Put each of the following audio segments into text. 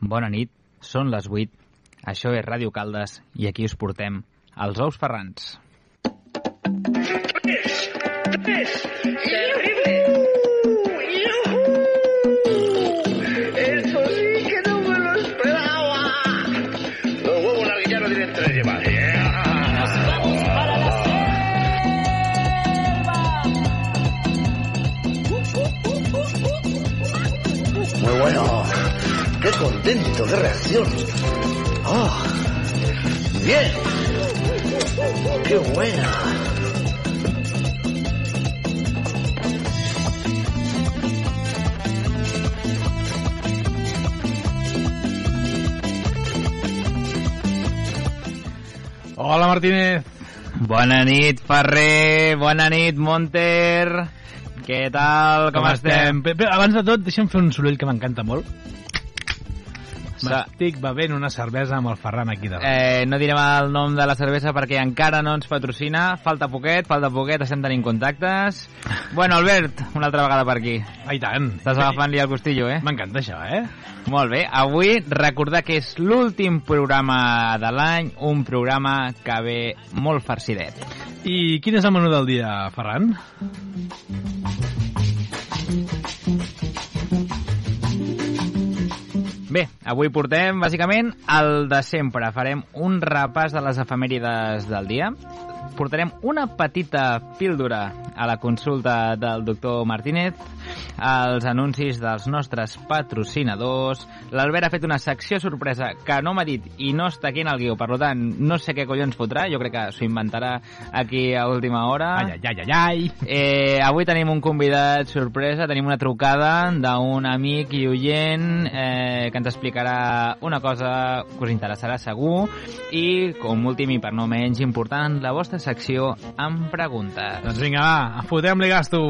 Bona nit, són les 8. Això és Ràdio Caldes i aquí us portem els ous ferrans. Eso Contento, qué reacción. Ah, bien. Qué buena. Hola, Martínez. Bona nit, Ferrer. Bona nit, Monter. Què tal? Com, estem? Bé, bé, abans de tot, deixa'm fer un soroll que m'encanta molt. M'estic bevent una cervesa amb el Ferran aquí davant. Eh, no direm el nom de la cervesa perquè encara no ens patrocina. Falta poquet, falta poquet, estem tenint contactes. Bueno, Albert, una altra vegada per aquí. Ah, i tant. Estàs agafant-li el costillo, eh? M'encanta això, eh? Molt bé, avui recordar que és l'últim programa de l'any, un programa que ve molt farcidet. I quin és el menú del dia, Ferran? Bé, avui portem, bàsicament, el de sempre. Farem un repàs de les efemèrides del dia. Portarem una petita píldora a la consulta del doctor Martínez, els anuncis dels nostres patrocinadors. L'Albert ha fet una secció sorpresa que no m'ha dit i no està aquí en el guió, per tant, no sé què collons fotrà, jo crec que s'ho inventarà aquí a última hora. Ai, ai, ai, ai, ai. Eh, avui tenim un convidat sorpresa, tenim una trucada d'un amic i oient eh, que ens explicarà una cosa que us interessarà segur i, com últim i per no menys important, la vostra secció amb preguntes. Doncs vinga, va, fotem-li gasto.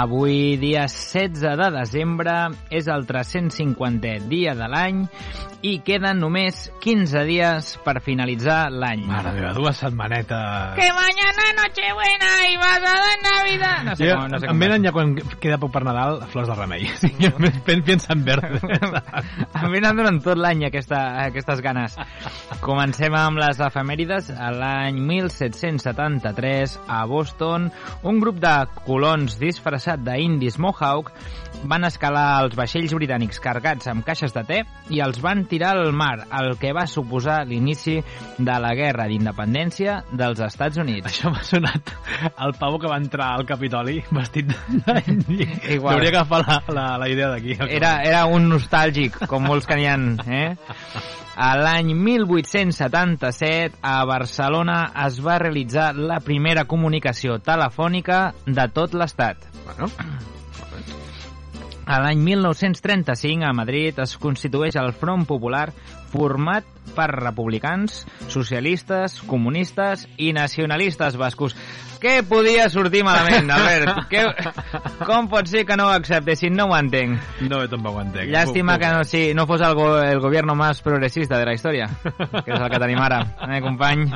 Avui, dia 16 de desembre, és el 350è dia de l'any i queden només 15 dies per finalitzar l'any. Mare meva, dues setmanetes. Que mañana Nochebuena y basada en Navidad. No sé Jo, com, no sé em com venen ja quan queda poc per Nadal flors de remei. Sí, jo pen- penso en verd. Em donen tot l'any aquesta, aquestes ganes. Comencem amb les efemèrides. A l'any 1773, a Boston, un grup de colons disfressat d'indis Mohawk van escalar els vaixells britànics cargats amb caixes de te i els van tirar al mar, el que va suposar l'inici de la guerra d'independència dels Estats Units. Això m'ha sonat el pavo que va entrar al Capitoli vestit d'indi. Igual. Hauria agafar la, la, la idea d'aquí. Era, era un nostàlgic, com molts que n'hi ha, eh? A l'any 1877, a Barcelona, es va realitzar la primera comunicació telefònica de tot l'estat. Bueno, A l'any 1935, a Madrid, es constitueix el Front Popular format per republicans, socialistes, comunistes i nacionalistes bascos. Què podia sortir malament, Albert? Què... Com pot ser que no ho acceptessin? No ho entenc. no, jo tampoc ho entenc. Llàstima que no, sí, no fos el, go el gobierno más progresista de la història, que és el que tenim ara, eh, company?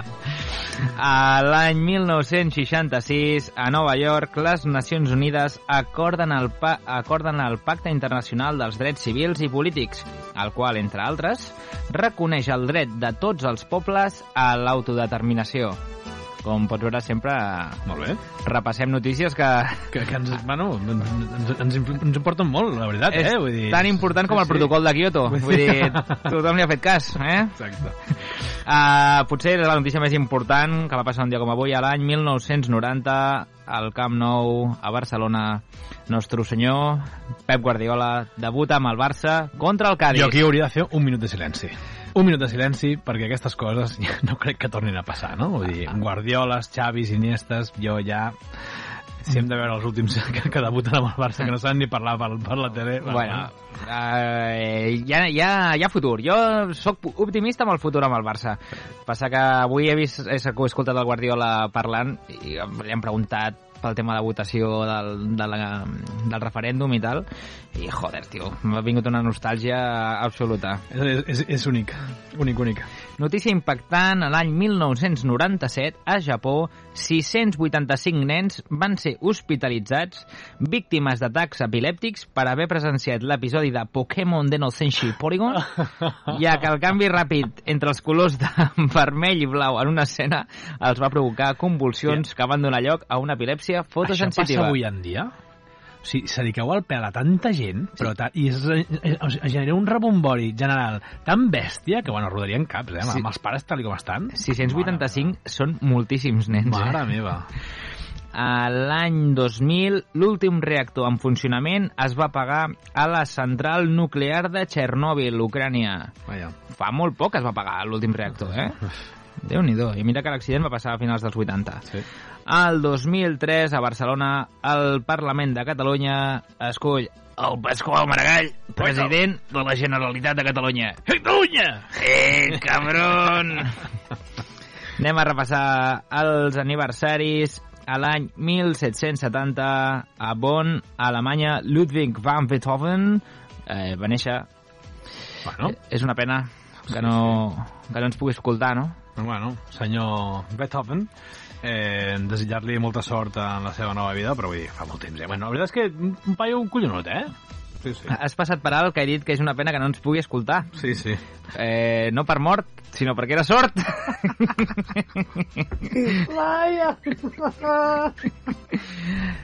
A l'any 1966, a Nova York, les Nacions Unides acorden el, pa acorden el Pacte Internacional dels Drets Civils i Polítics, el qual, entre altres, reconeix el dret de tots els pobles a l'autodeterminació. Com pots veure, sempre Molt bé. repassem notícies que, Que, que ens, bueno, ens, ens, ens importen molt, la veritat, és eh? Vull dir... tan important com el protocol de Kyoto. Vull dir, tothom li ha fet cas, eh? Exacte. Uh, potser la notícia més important que va passar un dia com avui, a l'any 1990, al Camp Nou, a Barcelona, nostre senyor Pep Guardiola debuta amb el Barça contra el Cádiz. Jo aquí hauria de fer un minut de silenci. Un minut de silenci perquè aquestes coses ja no crec que tornin a passar, no? Vull dir, Guardioles, Xavis, Iniestes, jo ja... Si hem de veure els últims que, que debuten amb el Barça, que no saben ni parlar per, per la tele... Bueno, eh, hi, ha, hi, ha, hi ha futur. Jo sóc optimista amb el futur amb el Barça. Passa que avui he, vist, he escoltat el Guardiola parlant i li han preguntat pel tema de votació del, de la, del referèndum i tal, i joder, tio, m'ha vingut una nostàlgia absoluta. És, és, és únic, únic, únic. Notícia impactant, a l'any 1997, a Japó, 685 nens van ser hospitalitzats víctimes d'atacs epilèptics per haver presenciat l'episodi de Pokémon de Senshi Porygon, ja que el canvi ràpid entre els colors de vermell i blau en una escena els va provocar convulsions que van donar lloc a una epilèpsia Això fotosensitiva. passa avui en dia? O sigui, se li cau el pèl a tanta gent, però ta, i es, es, es, genera un rebombori general tan bèstia que, bueno, rodarien caps, eh? Sí. Amb els pares tal com estan. 685 són moltíssims nens. Mare, eh? Mare meva. A l'any 2000, l'últim reactor en funcionament es va apagar a la central nuclear de Txernòbil, Ucrània. Vaja. Fa molt poc es va apagar l'últim reactor, eh? Déu-n'hi-do. I mira que l'accident va passar a finals dels 80. Sí. Al 2003, a Barcelona, el Parlament de Catalunya escull el Pasqual Maragall, president de la Generalitat de Catalunya. Catalunya! ¡Eh, cabrón! Anem a repassar els aniversaris. A l'any 1770, a Bonn, a Alemanya, Ludwig van Beethoven eh, va néixer. Bueno, Eh, És una pena que no, que no ens pugui escoltar, no? bueno, senyor Beethoven, eh, desitjar-li molta sort en la seva nova vida, però vull dir, fa molt temps, eh? Bueno, la veritat és que un paio un collonut, eh? Sí, sí. Has passat per alt que he dit que és una pena que no ens pugui escoltar. Sí, sí. Eh, no per mort, sinó perquè era sort.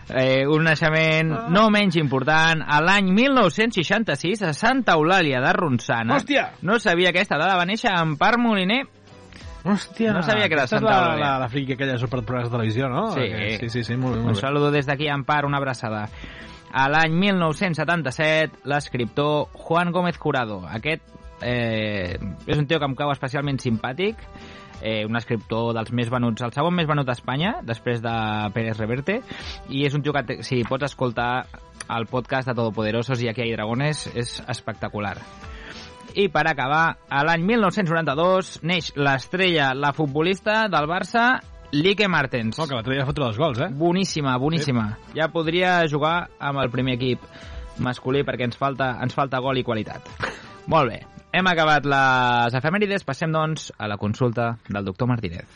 eh, un naixement no menys important. A l'any 1966, a Santa Eulàlia de Ronçana. Hòstia! No sabia aquesta dada. Va néixer Empar Moliner. Hòstia, No sabia que era aquesta és Santa la, Eulàlia. la, la friqui aquella superprograma de televisió, no? Sí. Sí, sí, sí, molt bé, Un molt bé. saludo des d'aquí a Empar, una abraçada. A l'any 1977, l'escriptor Juan Gómez Jurado. Aquest eh, és un tio que em cau especialment simpàtic, eh, un escriptor dels més venuts, el segon més venut a Espanya, després de Pérez Reverte, i és un tio que, si pots escoltar el podcast de Todopoderosos i Aquí hay dragones, és espectacular. I per acabar, a l'any 1992 neix l'estrella, la futbolista del Barça, Lique Martens. Oh, que l'altre dia va fotre dos gols, eh? Boníssima, boníssima. Ja podria jugar amb el primer equip masculí perquè ens falta, ens falta gol i qualitat. Molt bé, hem acabat les efemèrides, passem doncs a la consulta del doctor Martínez.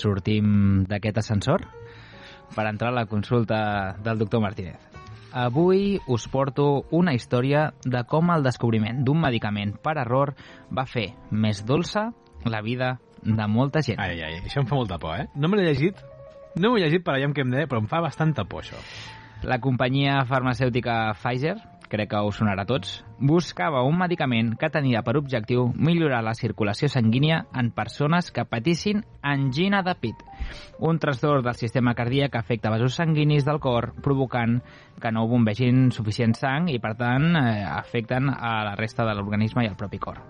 Sortim d'aquest ascensor per entrar a la consulta del doctor Martínez. Avui us porto una història de com el descobriment d'un medicament per error va fer més dolça la vida de molta gent. Ai, ai, això em fa molta por, eh? No me l'he llegit, no m'ho he llegit per allà què em deia, però em fa bastanta por, això. La companyia farmacèutica Pfizer, crec que us sonarà a tots, buscava un medicament que tenia per objectiu millorar la circulació sanguínia en persones que patissin angina de pit, un trastorn del sistema cardíac que afecta vasos sanguinis del cor, provocant que no bombegin suficient sang i, per tant, eh, afecten a la resta de l'organisme i al propi cor.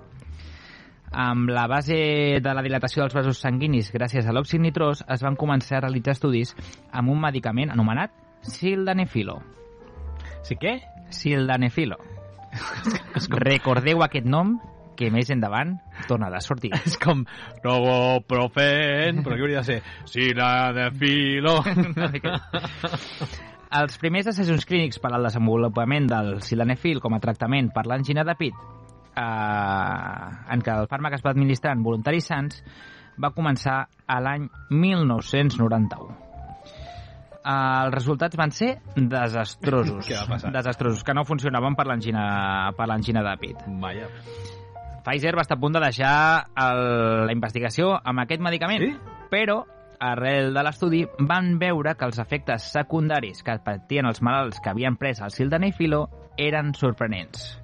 Amb la base de la dilatació dels vasos sanguinis gràcies a l'òxid nitrós es van començar a realitzar estudis amb un medicament anomenat sildanefilo. Sí què? Sildanefilo. Recordeu aquest nom que més endavant tornarà a sortir. És com Roboprofen, però què hauria de ser? Sí, la de filo. Els primers assajos clínics per al desenvolupament del sildanefil com a tractament per l'angina de pit, eh, en què el fàrmac es va administrar en voluntaris sants, va començar a l'any 1991. Eh, els resultats van ser desastrosos. Què va passar? Desastrosos, que no funcionaven per l'angina de pit. Vaja. Pfizer va estar a punt de deixar el, la investigació amb aquest medicament, Sí? però arrel de l'estudi van veure que els efectes secundaris que patien els malalts que havien pres el sildenafilo eren sorprenents.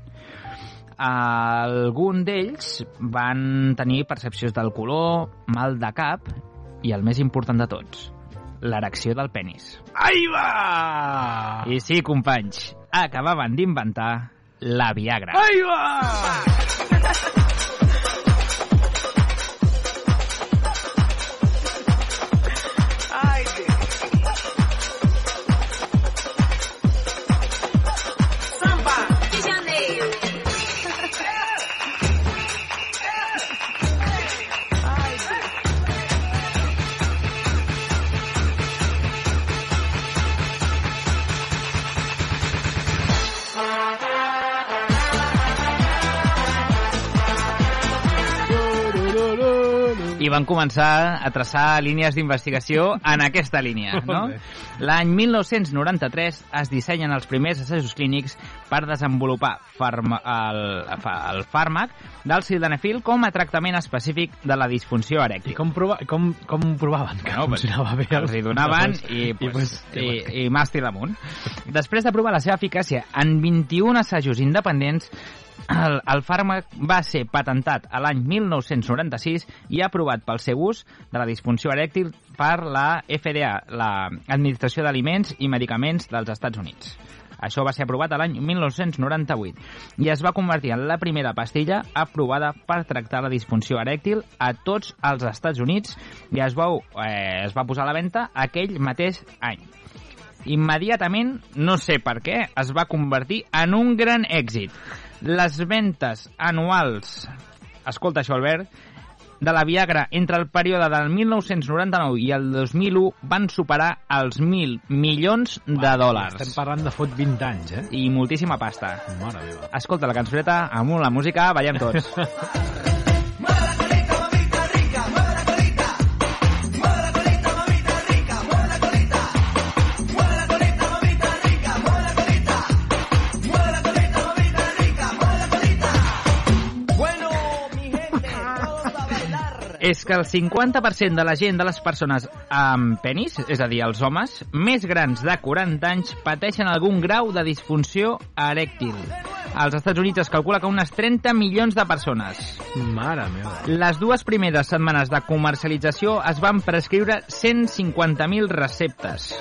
algun d'ells van tenir percepcions del color, mal de cap i el més important de tots, l'erecció del penis. Ai, va! I sí, companys, acabaven d'inventar la Viagra. Ai, va! i van començar a traçar línies d'investigació en aquesta línia. No? L'any 1993 es dissenyen els primers assajos clínics per desenvolupar farma, el, el fàrmac del sildenafil com a tractament específic de la disfunció I erèctil. com, prova, com, com provaven que No, funcionava bé? Els hi donaven i, pues, pues, i, i màstil amunt. Després de provar la seva eficàcia en 21 assajos independents, el, el fàrmac va ser patentat a l'any 1996 i aprovat pel seu ús de la disfunció erèctil per la FDA, l'Administració d'Aliments i Medicaments dels Estats Units. Això va ser aprovat a l'any 1998 i es va convertir en la primera pastilla aprovada per tractar la disfunció erèctil a tots els Estats Units i es va, eh, es va posar a la venda aquell mateix any. Immediatament, no sé per què, es va convertir en un gran èxit. Les ventes anuals, escolta això Albert, de la Viagra entre el període del 1999 i el 2001 van superar els 1.000 milions de dòlars. Estem parlant de fot 20 anys, eh? I moltíssima pasta. Mare meva. Escolta la cançoneta, amunt la música, ballem tots. és que el 50% de la gent de les persones amb penis, és a dir, els homes, més grans de 40 anys, pateixen algun grau de disfunció erèctil. Als Estats Units es calcula que unes 30 milions de persones. Mare meva. Les dues primeres setmanes de comercialització es van prescriure 150.000 receptes.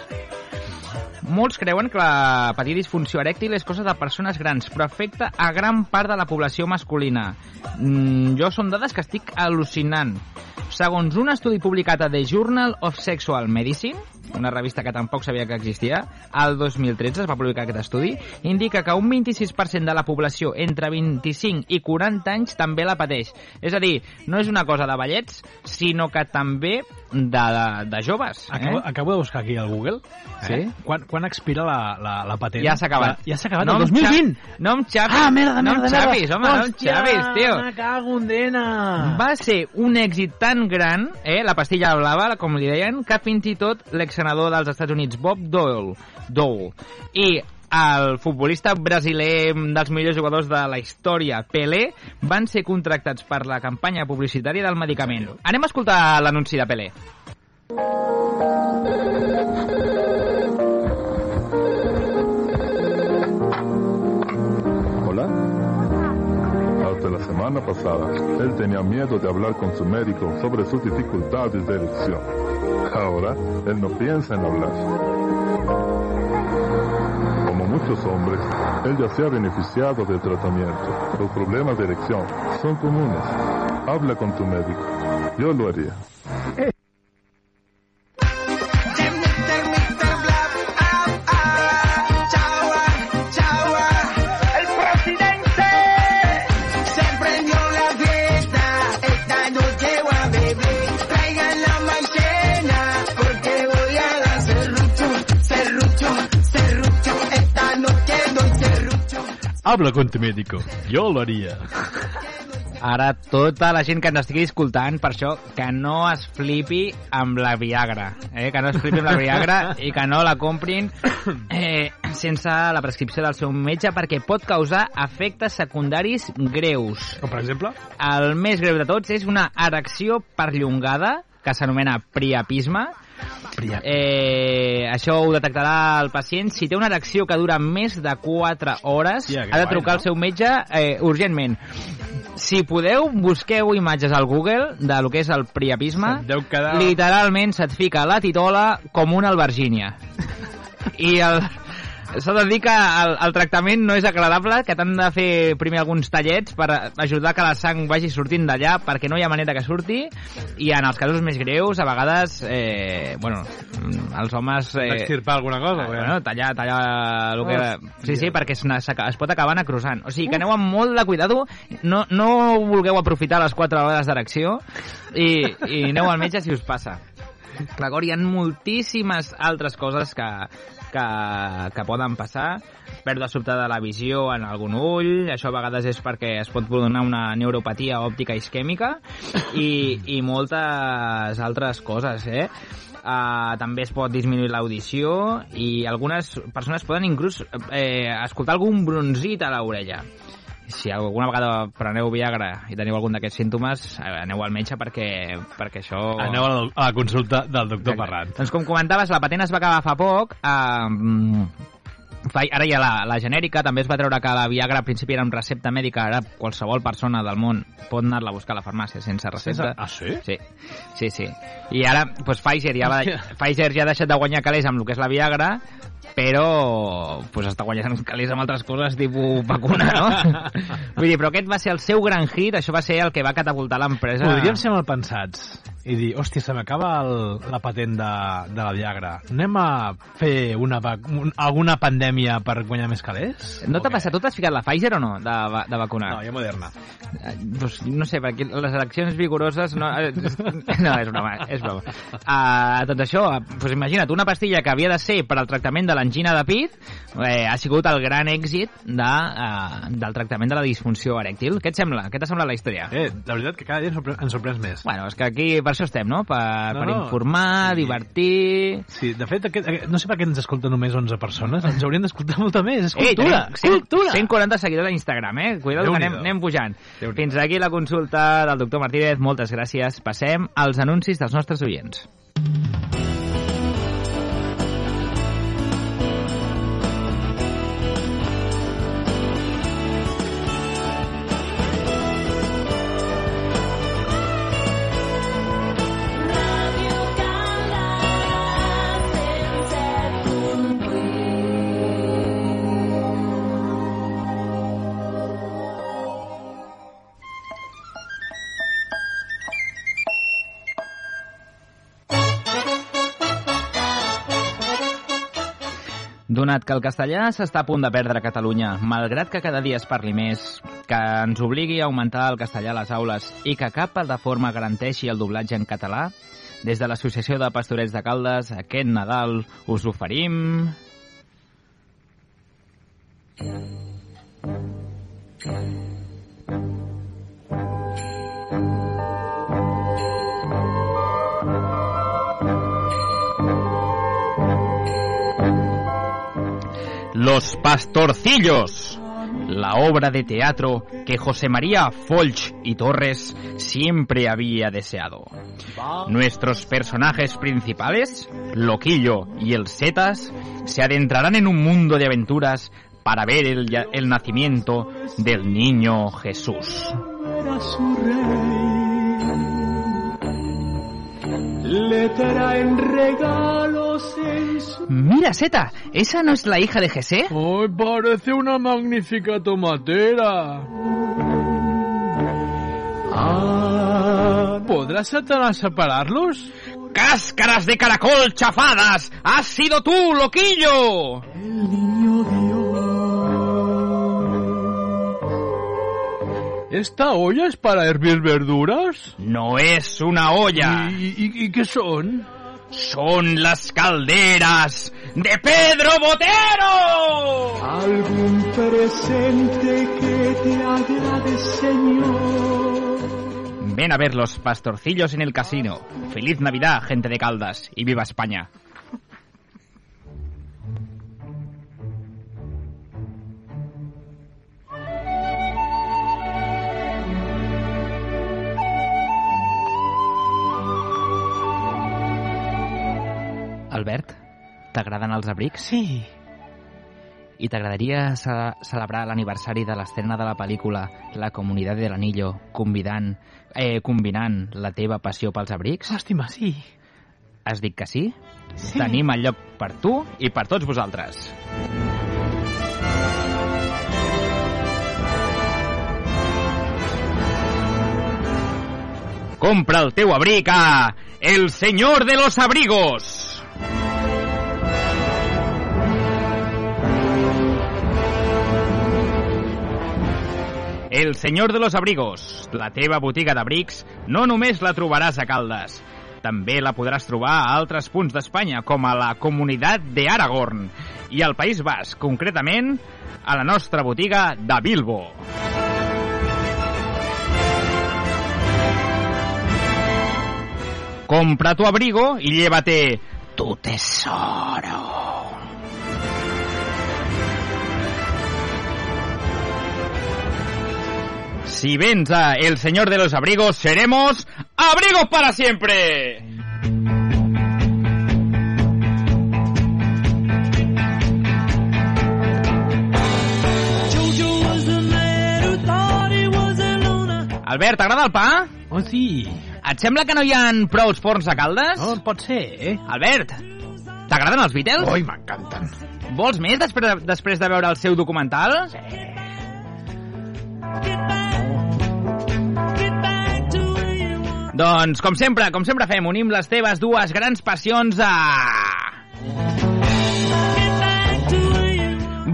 Molts creuen que la patir disfunció erèctil és cosa de persones grans, però afecta a gran part de la població masculina. Mm, jo són dades que estic al·lucinant. Segons un estudi publicat a The Journal of Sexual Medicine, una revista que tampoc sabia que existia, al 2013 es va publicar aquest estudi, indica que un 26% de la població entre 25 i 40 anys també la pateix. És a dir, no és una cosa de ballets, sinó que també de, de, de joves. Acabo, eh? acabo de buscar aquí al Google. Sí? Eh? Quan, quan expira la, la, la patent? Ja s'ha acabat. Ja, ja s'ha acabat no el em 2020! xa- No em xapis. Ah, merda, no merda, em merda. xapis, home, no em Hòstia, xapis, tio. Me cago en dena. Va ser un èxit tan gran, eh, la pastilla blava, com li deien, que fins i tot l'exsenador dels Estats Units, Bob Dole, Dole i el futbolista brasiler dels millors jugadors de la història, Pelé, van ser contractats per la campanya publicitària del medicament. Anem a escoltar l'anunci de Pelé. Hola. Semana pasada, él tenía miedo de hablar con su médico sobre sus dificultades de erección. Ahora, él no piensa en hablar. Como muchos hombres, él ya se ha beneficiado del tratamiento. Los problemas de erección son comunes. Habla con tu médico. Yo lo haría. Habla con tu médico. Yo lo haría. Ara tota la gent que ens estigui escoltant, per això, que no es flipi amb la Viagra, eh? que no es flipi amb la Viagra i que no la comprin eh, sense la prescripció del seu metge perquè pot causar efectes secundaris greus. Com per exemple? El més greu de tots és una erecció perllongada, que s'anomena priapisme, Eh, això ho detectarà el pacient. Si té una erecció que dura més de 4 hores, que ha de guai, trucar no? al seu metge eh, urgentment. Si podeu, busqueu imatges al Google de lo que és el priapisme. Quedar- Literalment se't fica la titola com una albergínia. I el... S'ha de dir que el, el tractament no és agradable, que t'han de fer primer alguns tallets per ajudar que la sang vagi sortint d'allà, perquè no hi ha manera que surti, i en els casos més greus, a vegades, eh, bueno, els homes... Eh, Extirpar alguna cosa? o què? bueno, tallar, tallar el que... Oh, sí, sí, perquè es, es pot acabar necrosant. O sigui, que aneu amb molt de cuidado, no, no vulgueu aprofitar les 4 hores d'erecció i, i aneu al metge si us passa. D'acord, hi ha moltíssimes altres coses que, que, que poden passar. Pèrdua sobtada de la visió en algun ull, això a vegades és perquè es pot donar una neuropatia òptica isquèmica i, i moltes altres coses, eh? Uh, també es pot disminuir l'audició i algunes persones poden inclús eh, escoltar algun bronzit a l'orella si alguna vegada preneu Viagra i teniu algun d'aquests símptomes, eh, aneu al metge perquè, perquè això... Aneu a la, a la consulta del doctor Exacte. Ferran. Doncs com comentaves, la patent es va acabar fa poc. Eh, fa, ara hi ha la, la genèrica, també es va treure que la Viagra al principi era amb recepta mèdica, ara qualsevol persona del món pot anar-la a buscar a la farmàcia sense recepta. Ah, sí? Sí, sí, sí. I ara, doncs Pfizer ja, va, Pfizer ja ha deixat de guanyar calés amb el que és la Viagra, però pues, està guanyant calés amb altres coses tipus vacuna, no? Vull dir, però aquest va ser el seu gran hit, això va ser el que va catapultar l'empresa. Podríem ser mal pensats i dir, hòstia, se m'acaba la patent de, de la Viagra. Anem a fer una, un, alguna pandèmia per guanyar més calés? No t'ha passat? Tu t'has ficat la Pfizer o no, de, de vacunar? No, jo Moderna. Eh, Pues, no sé, perquè les eleccions vigoroses... No, eh, no és broma, és broma. Uh, doncs això, pues imagina't, una pastilla que havia de ser per al tractament de l'angina de pit eh, ha sigut el gran èxit de, uh, del tractament de la disfunció erèctil. Què et sembla? Què t'ha semblat la història? Eh, la veritat que cada dia ens sorpre- ens sorprens més. Bueno, és que aquí per això estem, no? Per, No, per no, informar, sí. divertir... Sí, de fet, aquest, aquest, no sé per què ens escolten només 11 persones, ens haurien d'escoltar molta més. És Ei, cultura, tenim és cultura. 140 seguidors a Instagram, eh? Cuidado que anem, anem pujant. Fins aquí la consulta del doctor Martínez. Moltes gràcies. Passem als anuncis dels nostres oients. Donat que el castellà s'està a punt de perdre a Catalunya, malgrat que cada dia es parli més, que ens obligui a augmentar el castellà a les aules i que cap plataforma garanteixi el doblatge en català, des de l'Associació de Pastorets de Caldes, aquest Nadal us oferim... Los Pastorcillos, la obra de teatro que José María Folch y Torres siempre había deseado. Nuestros personajes principales, Loquillo y el Setas, se adentrarán en un mundo de aventuras para ver el, el nacimiento del niño Jesús. Le regalos. Mira, Seta, ¿esa no es la hija de Jesé? ¡Ay, parece una magnífica tomatera! Ah, ¿Podrás Satanás separarlos? ¡Cáscaras de caracol chafadas! ¡Has sido tú, Loquillo! el niño Dios. ¿Esta olla es para hervir verduras? No es una olla. ¿Y, y- y qué son? Son las calderas de Pedro Botero. Algún presente que te agrade, Señor. Ven a ver los pastorcillos en el casino. Feliz Navidad, gente de Caldas, y viva España. T'agraden els abrics? Sí. I t'agradaria ce celebrar l'aniversari de l'estrena de la pel·lícula La Comunitat de l'Anillo convidant, eh, combinant la teva passió pels abrics? Làstima, sí. Has dit que sí? Sí. Tenim el lloc per tu i per tots vosaltres. Compra el teu abric a El Señor de los Abrigos. El Senyor de los Abrigos, la teva botiga d'abrics, no només la trobaràs a Caldes, també la podràs trobar a altres punts d'Espanya, com a la Comunitat de Aragorn i al País Basc, concretament a la nostra botiga de Bilbo. Compra tu abrigo y llévate tu tesoro. Si vens a El Señor de los Abrigos, seremos abrigos para siempre. Albert, t'agrada el pa? Oh, sí. Et sembla que no hi ha prou forns a Caldes? No, pot ser, eh? Albert, t'agraden els Beatles? Ui, m'encanten. Vols més després de, després de veure el seu documental? Get Doncs, com sempre, com sempre fem, unim les teves dues grans passions a...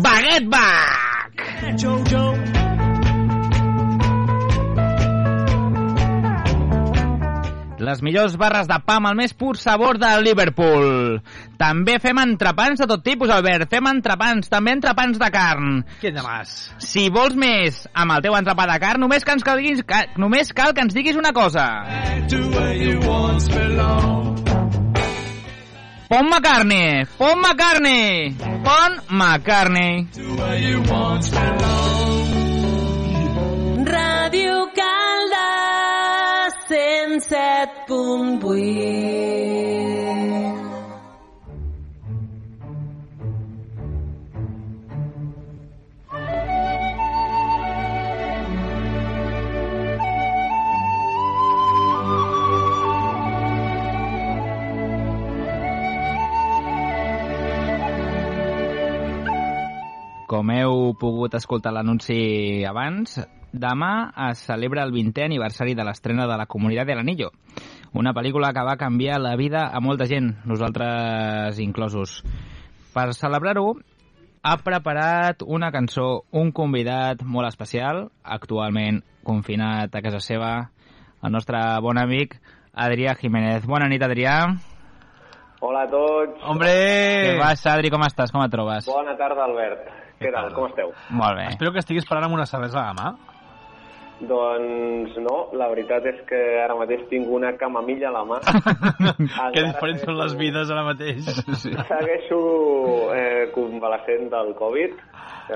Baguette Back! Jojo. Les millors barres de pa amb el més pur sabor de Liverpool. També fem entrepans de tot tipus, Albert. Fem entrepans, també entrepans de carn. Què de más? Si vols més amb el teu entrepà de carn, només, que ens calguis, ca, només cal que ens diguis una cosa. Pon McCartney! Pon McCartney! Pon McCartney! To where 107.8 Com heu pogut escoltar l'anunci abans, demà es celebra el 20è aniversari de l'estrena de La Comunitat de l'Anillo, una pel·lícula que va canviar la vida a molta gent, nosaltres inclosos. Per celebrar-ho, ha preparat una cançó, un convidat molt especial, actualment confinat a casa seva, el nostre bon amic Adrià Jiménez. Bona nit, Adrià. Hola a tots. Hombre! Què passa, Adri? Com estàs? Com et trobes? Bona tarda, Albert. Què tal? Com esteu? Molt bé. Espero que estiguis parlant amb una cervesa a la mà. Doncs no, la veritat és que ara mateix tinc una camamilla a la mà. que diferents són les vides ara mateix. Sí. Segueixo eh, convalescent del Covid,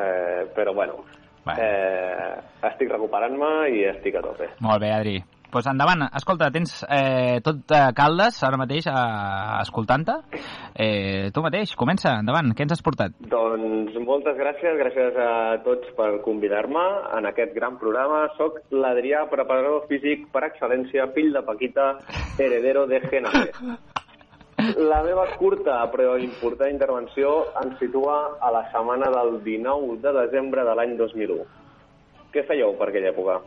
eh, però bueno, Bueno. eh, estic recuperant-me i estic a tope. Molt bé, Adri. Doncs pues endavant. Escolta, tens eh, tot eh, Caldes ara mateix eh, escoltant-te. Eh, tu mateix, comença, endavant. Què ens has portat? Doncs moltes gràcies, gràcies a tots per convidar-me en aquest gran programa. Soc l'Adrià, preparador físic per excel·lència, fill de Paquita, heredero de Genafe. La meva curta però important intervenció ens situa a la setmana del 19 de desembre de l'any 2001. Què fèieu per aquella època?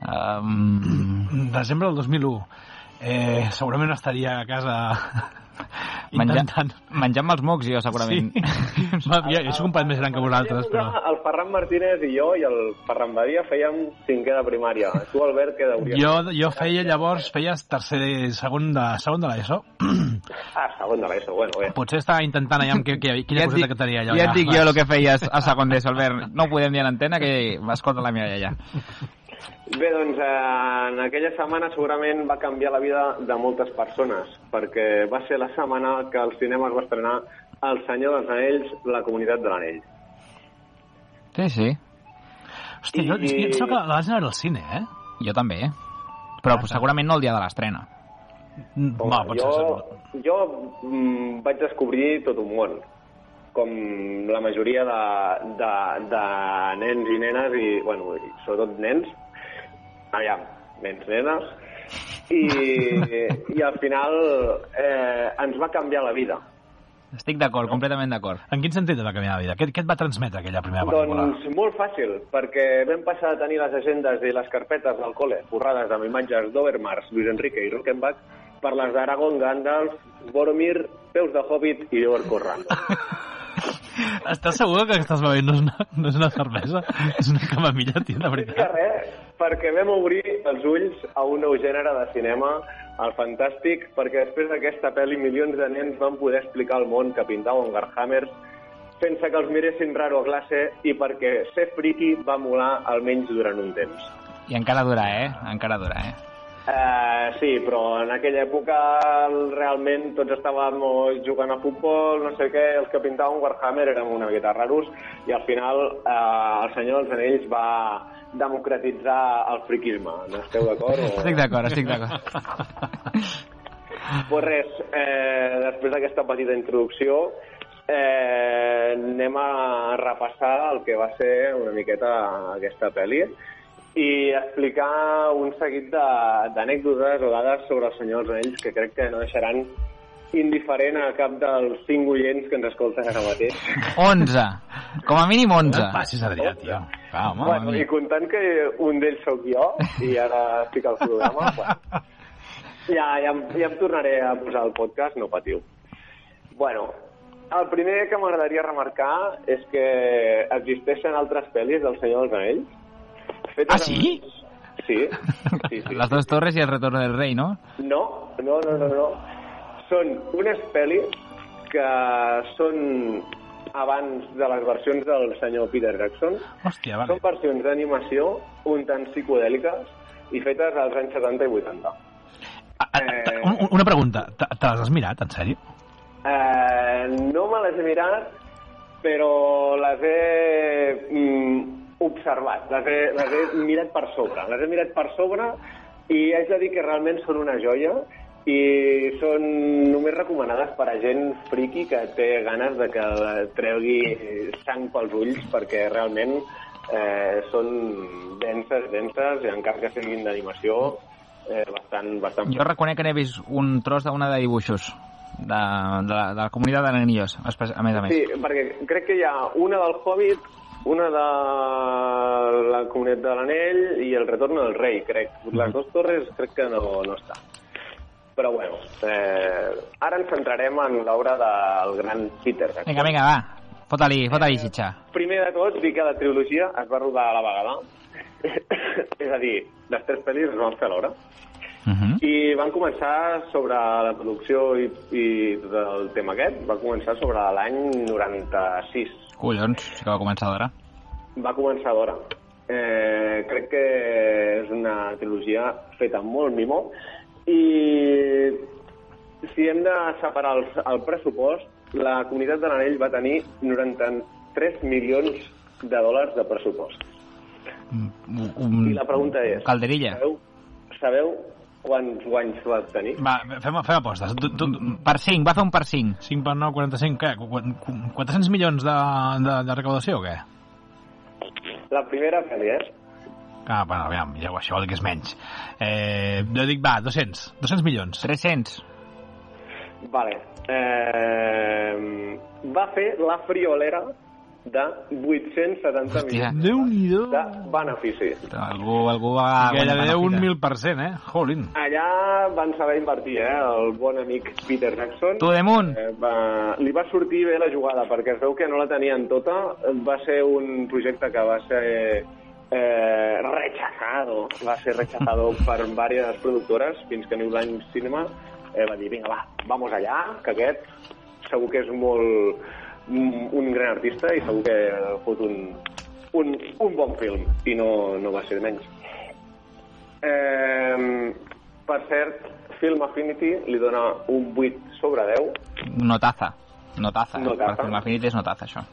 Um, Desembre del 2001. Eh, segurament estaria a casa intentant... menjant els mocs, jo, segurament. Sí. Va, jo, jo soc un pat més gran que vosaltres, però... El Ferran Martínez i jo i el Ferran Badia fèiem cinquè de primària. Tu, Albert, què deuries? Jo, jo feia llavors, feies tercer, segon de, segon de l'ESO. Ah, segon de l'ESO, bueno, bé. Potser estava intentant allà amb que, que, quina ja et coseta dic, que tenia allò. ja et dic jo el que feies a segon d'ESO, Albert. No ho podem dir a l'antena, que m'escolta la meva iaia. Bé, doncs eh, en aquella setmana segurament va canviar la vida de moltes persones, perquè va ser la setmana que al cinema es va estrenar El senyor dels anells, la comunitat de l'anell. Sí, sí. Hòstia, jo, jo, jo que la vaig anar al cine, eh? Jo també, eh? Però Ah, segurament no el dia de l'estrena. Home, Va, pot jo, ser... jo mm, vaig descobrir tot un món, com la majoria de, de, de nens i nenes, i, bueno, i sobretot nens, aviam, nens, nenes, i, i al final eh, ens va canviar la vida. Estic d'acord, completament d'acord. En quin sentit et va canviar la vida? Què, què et va transmetre aquella primera pel·lícula? Doncs molt fàcil, perquè vam passar a tenir les agendes i les carpetes del col·le forrades amb imatges d'Overmars, Luis Enrique i Rockenbach per les d'Aragon, Gandalf, Boromir, Peus de Hobbit i Orco Random. Estàs segur que estàs bevent no és una, no és una cervesa? És una camamilla, tio, de És que veritat. res, perquè vam obrir els ulls a un nou gènere de cinema, el fantàstic, perquè després d'aquesta pel·li milions de nens van poder explicar al món que pintaven Warhammers sense que els miressin raro a classe i perquè ser friki va molar almenys durant un temps. I encara dura, eh? Encara dura, eh? Uh, sí, però en aquella època realment tots estàvem jugant a futbol, no sé què, els que pintaven Warhammer érem una miqueta raros i al final uh, el senyor dels anells va democratitzar el friquisme. No esteu d'acord? O... Estic d'acord, estic d'acord. Pues res, eh, després d'aquesta petita introducció, eh, anem a repassar el que va ser una miqueta aquesta pel·li i explicar un seguit de- d'anècdotes o dades sobre el Senyor dels Anells que crec que no deixaran indiferent a cap dels cinc oients que ens escolten ara mateix. 11. Com a mínim 11. No et passis, Adrià, tio. Va, home. bueno, I comptant que un d'ells sóc jo, i ara estic al programa, bueno, ja, ja, ja em tornaré a posar el podcast, no patiu. Bueno, el primer que m'agradaria remarcar és que existeixen altres pel·lis del Senyor dels Anells. Fetes Ah, sí? amb- Sí, sí, sí. Les dues torres i el retorn del rei, no? No, no, no, no, no. Són unes pel·lis que són abans de les versions del senyor Peter Jackson. Hòstia, Són vale. versions d'animació un tant psicodèliques i fetes als anys 70 i 80. Ah, ah, ah, un- Una pregunta. Te te les has mirat, en sèrio? Eh, no me les he mirat, però les he mm, observat, les he, les he mirat per sobre. Les he mirat per sobre i haig de dir que realment són una joia i són només recomanades per a gent friqui que té ganes de que tregui sang pels ulls perquè realment eh, són denses, denses i encara que siguin d'animació eh, bastant, bastant... Jo reconec que n'he vist un tros d'una de dibuixos de, de, la, de la comunitat de l'Anillos, a més a més. Sí, perquè crec que hi ha una del Hobbit, una de la Comunitat de l'Anell i el Retorn del Rei, crec. Les dues torres crec que no, no està. Però bueno, eh, ara ens centrarem en l'obra del gran Peter Jackson. Vinga, vinga, va. Fota-li, fota-li, xitxa. Primer de tot, dir que la trilogia es va rodar a la vegada. És a dir, les tres pel·lis es van fer alhora. Uh -huh. I van començar sobre la producció i, i tot el tema aquest, va començar sobre l'any 96. Collons, sí que va començar d'hora. Va començar d'hora. Eh, crec que és una trilogia feta amb molt mimo i si hem de separar el, el pressupost, la Comunitat de l'Anell va tenir 93 milions de dòlars de pressupost. Un, un, I la pregunta és... Calderilla. Sabeu, sabeu quants guanys va tenir? Va, fem, fem apostes. Tu, tu, Per 5, va fer un per 5. 5 per 9, 45, què? Qu- qu- 400 milions de, de, de recaudació o què? La primera pel·li, eh? Ah, bueno, aviam, ja, això vol dir que és menys. Eh, jo dic, va, 200. 200 milions. 300. Vale. Eh, va fer la friolera de 870 Hòstia. milions Déu-n'hi-do. de benefici. Algú, algú va... Gairebé un mil. mil per cent, eh? Jolín. Allà van saber invertir, eh? El bon amic Peter Jackson. Tu damunt. Eh, va, li va sortir bé la jugada, perquè es veu que no la tenien tota. Va ser un projecte que va ser eh, rechazado, va ser rechazado per diverses productores, fins que New Line Cinema eh, va dir, vinga, va, vamos allà, que aquest segur que és molt un, un gran artista i segur que fot un, un, un bon film, i no, no va ser menys. Eh, per cert, Film Affinity li dona un 8 sobre 10. Notaza. Notaza. Notaza. Per Film Affinity és notaza, això.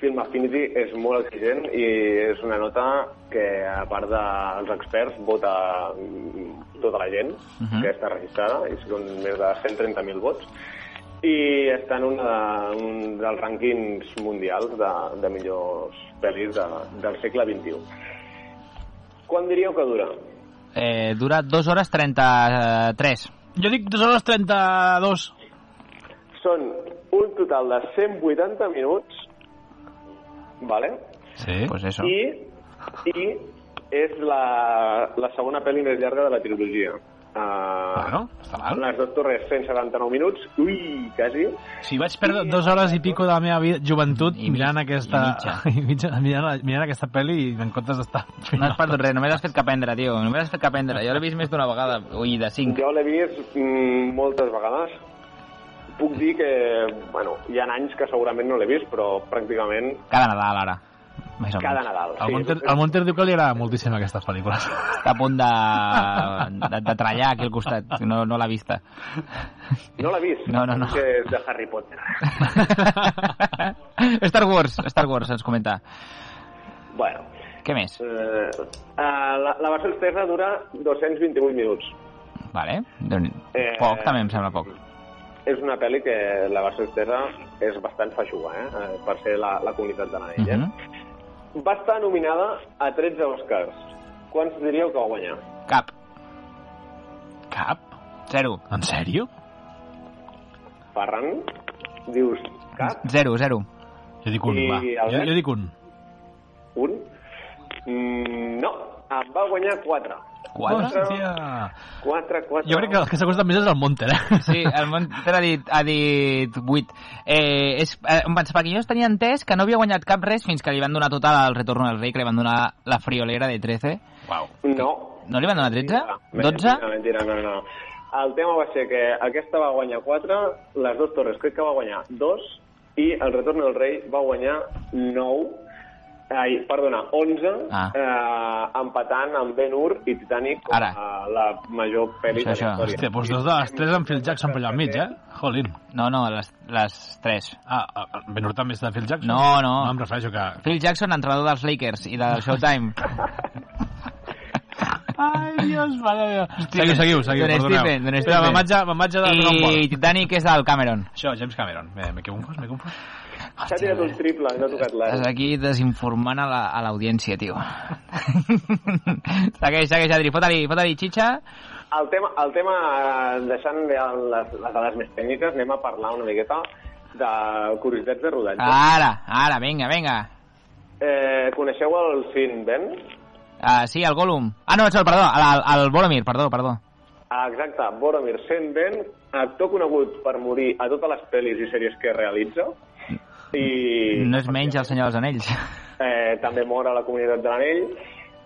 Film Affinity és molt exigent i és una nota que, a part dels experts, vota mm, tota la gent Mhm. que està registrada, i són més de 130.000 vots, i està en una, un dels rànquings mundials de, de millors pel·lis de, del segle XXI. Quan diríeu que dura? Eh, dura 2 hores 33. Jo dic 2 hores 32. Són un total de 180 minuts, vale? Sí. Pues eso. I, i és la, la segona pel·li més llarga de la trilogia. Uh, Bueno, està mal. Les dos torres, 179 minuts. Ui, quasi. Si vaig perdre dues hores i pico de la meva vida, joventut I mirant aquesta... i mitja. I mitja, mirant, mirant aquesta pel·li i en comptes d'estar... No has perdut res, només has fet que aprendre, tio. Només has fet que aprendre. Jo l'he vist més d'una vegada. Ui, de 5. Jo l'he vist mm, moltes vegades. Puc dir que, bueno, hi ha anys que segurament no l'he vist, però pràcticament Cada Nadal, ara. Més o cada menys. Nadal. El Monter, el Monter diu que li agrada moltíssim aquestes pel·lícules. Està a punt de, de, de trallar aquí al costat. No, no l'ha vista. No l'ha vist. No, no, no. Que és de Harry Potter. Star Wars, Star Wars, ens comenta. Bueno, Què més? eh, eh, la, la versió externa dura 228 minuts. Vale. Eh, Poc, també em sembla poc. És una pel·li que la versió externa és bastant feixuga, eh? eh per ser la, la comunitat de l'anell. eh? Mhm. Va estar nominada a 13 Oscars. Quants diríeu que va guanyar? Cap. Cap? Zero. En sèrio? Ferran? Dius cap? Zero, zero. Jo dic un, I va. Jo, jo dic un. Un? Mm, no, en va guanyar 4. Quatre? Hòstia! 4, 4. Jo crec que el que s'ha costat més és el Monter, eh? Sí, el Monter ha dit, ha dit 8. Eh, és, eh, em vaig, perquè jo tenia entès que no havia guanyat cap res fins que li van donar tota el retorno del rei, que li van donar la friolera de 13. Uau. No. No li van donar 13? Mentira, 12? Mentira, no, no. El tema va ser que aquesta va guanyar 4, les dues torres crec que va guanyar 2 i el retorn del rei va guanyar 9 Ai, perdona, 11, Ah. eh, empatant amb Ben Hur i Titanic com Ara. a la major pel·li Això, de això. la història. Hòstia, doncs dos de les tres amb Phil Jackson per allà al mig, eh? Jolín. No, no, les, les 3. Ah, ah, Ben Hur també és de Phil Jackson? No, no. No em refereixo que... Phil Jackson, entrenador dels Lakers i del Showtime. Ai, Dios, mare meva. Seguiu, seguiu, seguiu, Don perdoneu. Stephen, Don Stephen. me'n vaig, a- un I. Titanic és del Cameron. Això, James Cameron. M'he confós, m'he confós. S'ha tirat un triple no ha tocat Estàs l'ara. aquí desinformant a la- l'audiència, tio. segueix, segueix, Adri. Fota-li, fota-li xitxa. El tema, el tema eh, deixant ja les, les dades més tècniques, anem a parlar una miqueta de curiositats de rodatge. Ara, ara, vinga, vinga. Eh, coneixeu el Sin Ben? Uh, sí, el Gollum. Ah, no, el, perdó, el, el Boromir, perdó, perdó. Ah, Exacte, Boromir Sin Ben, actor conegut per morir a totes les pel·lis i sèries que realitza, i No és menys el Senyor dels Anells. eh, també mor a la comunitat de l'Anell.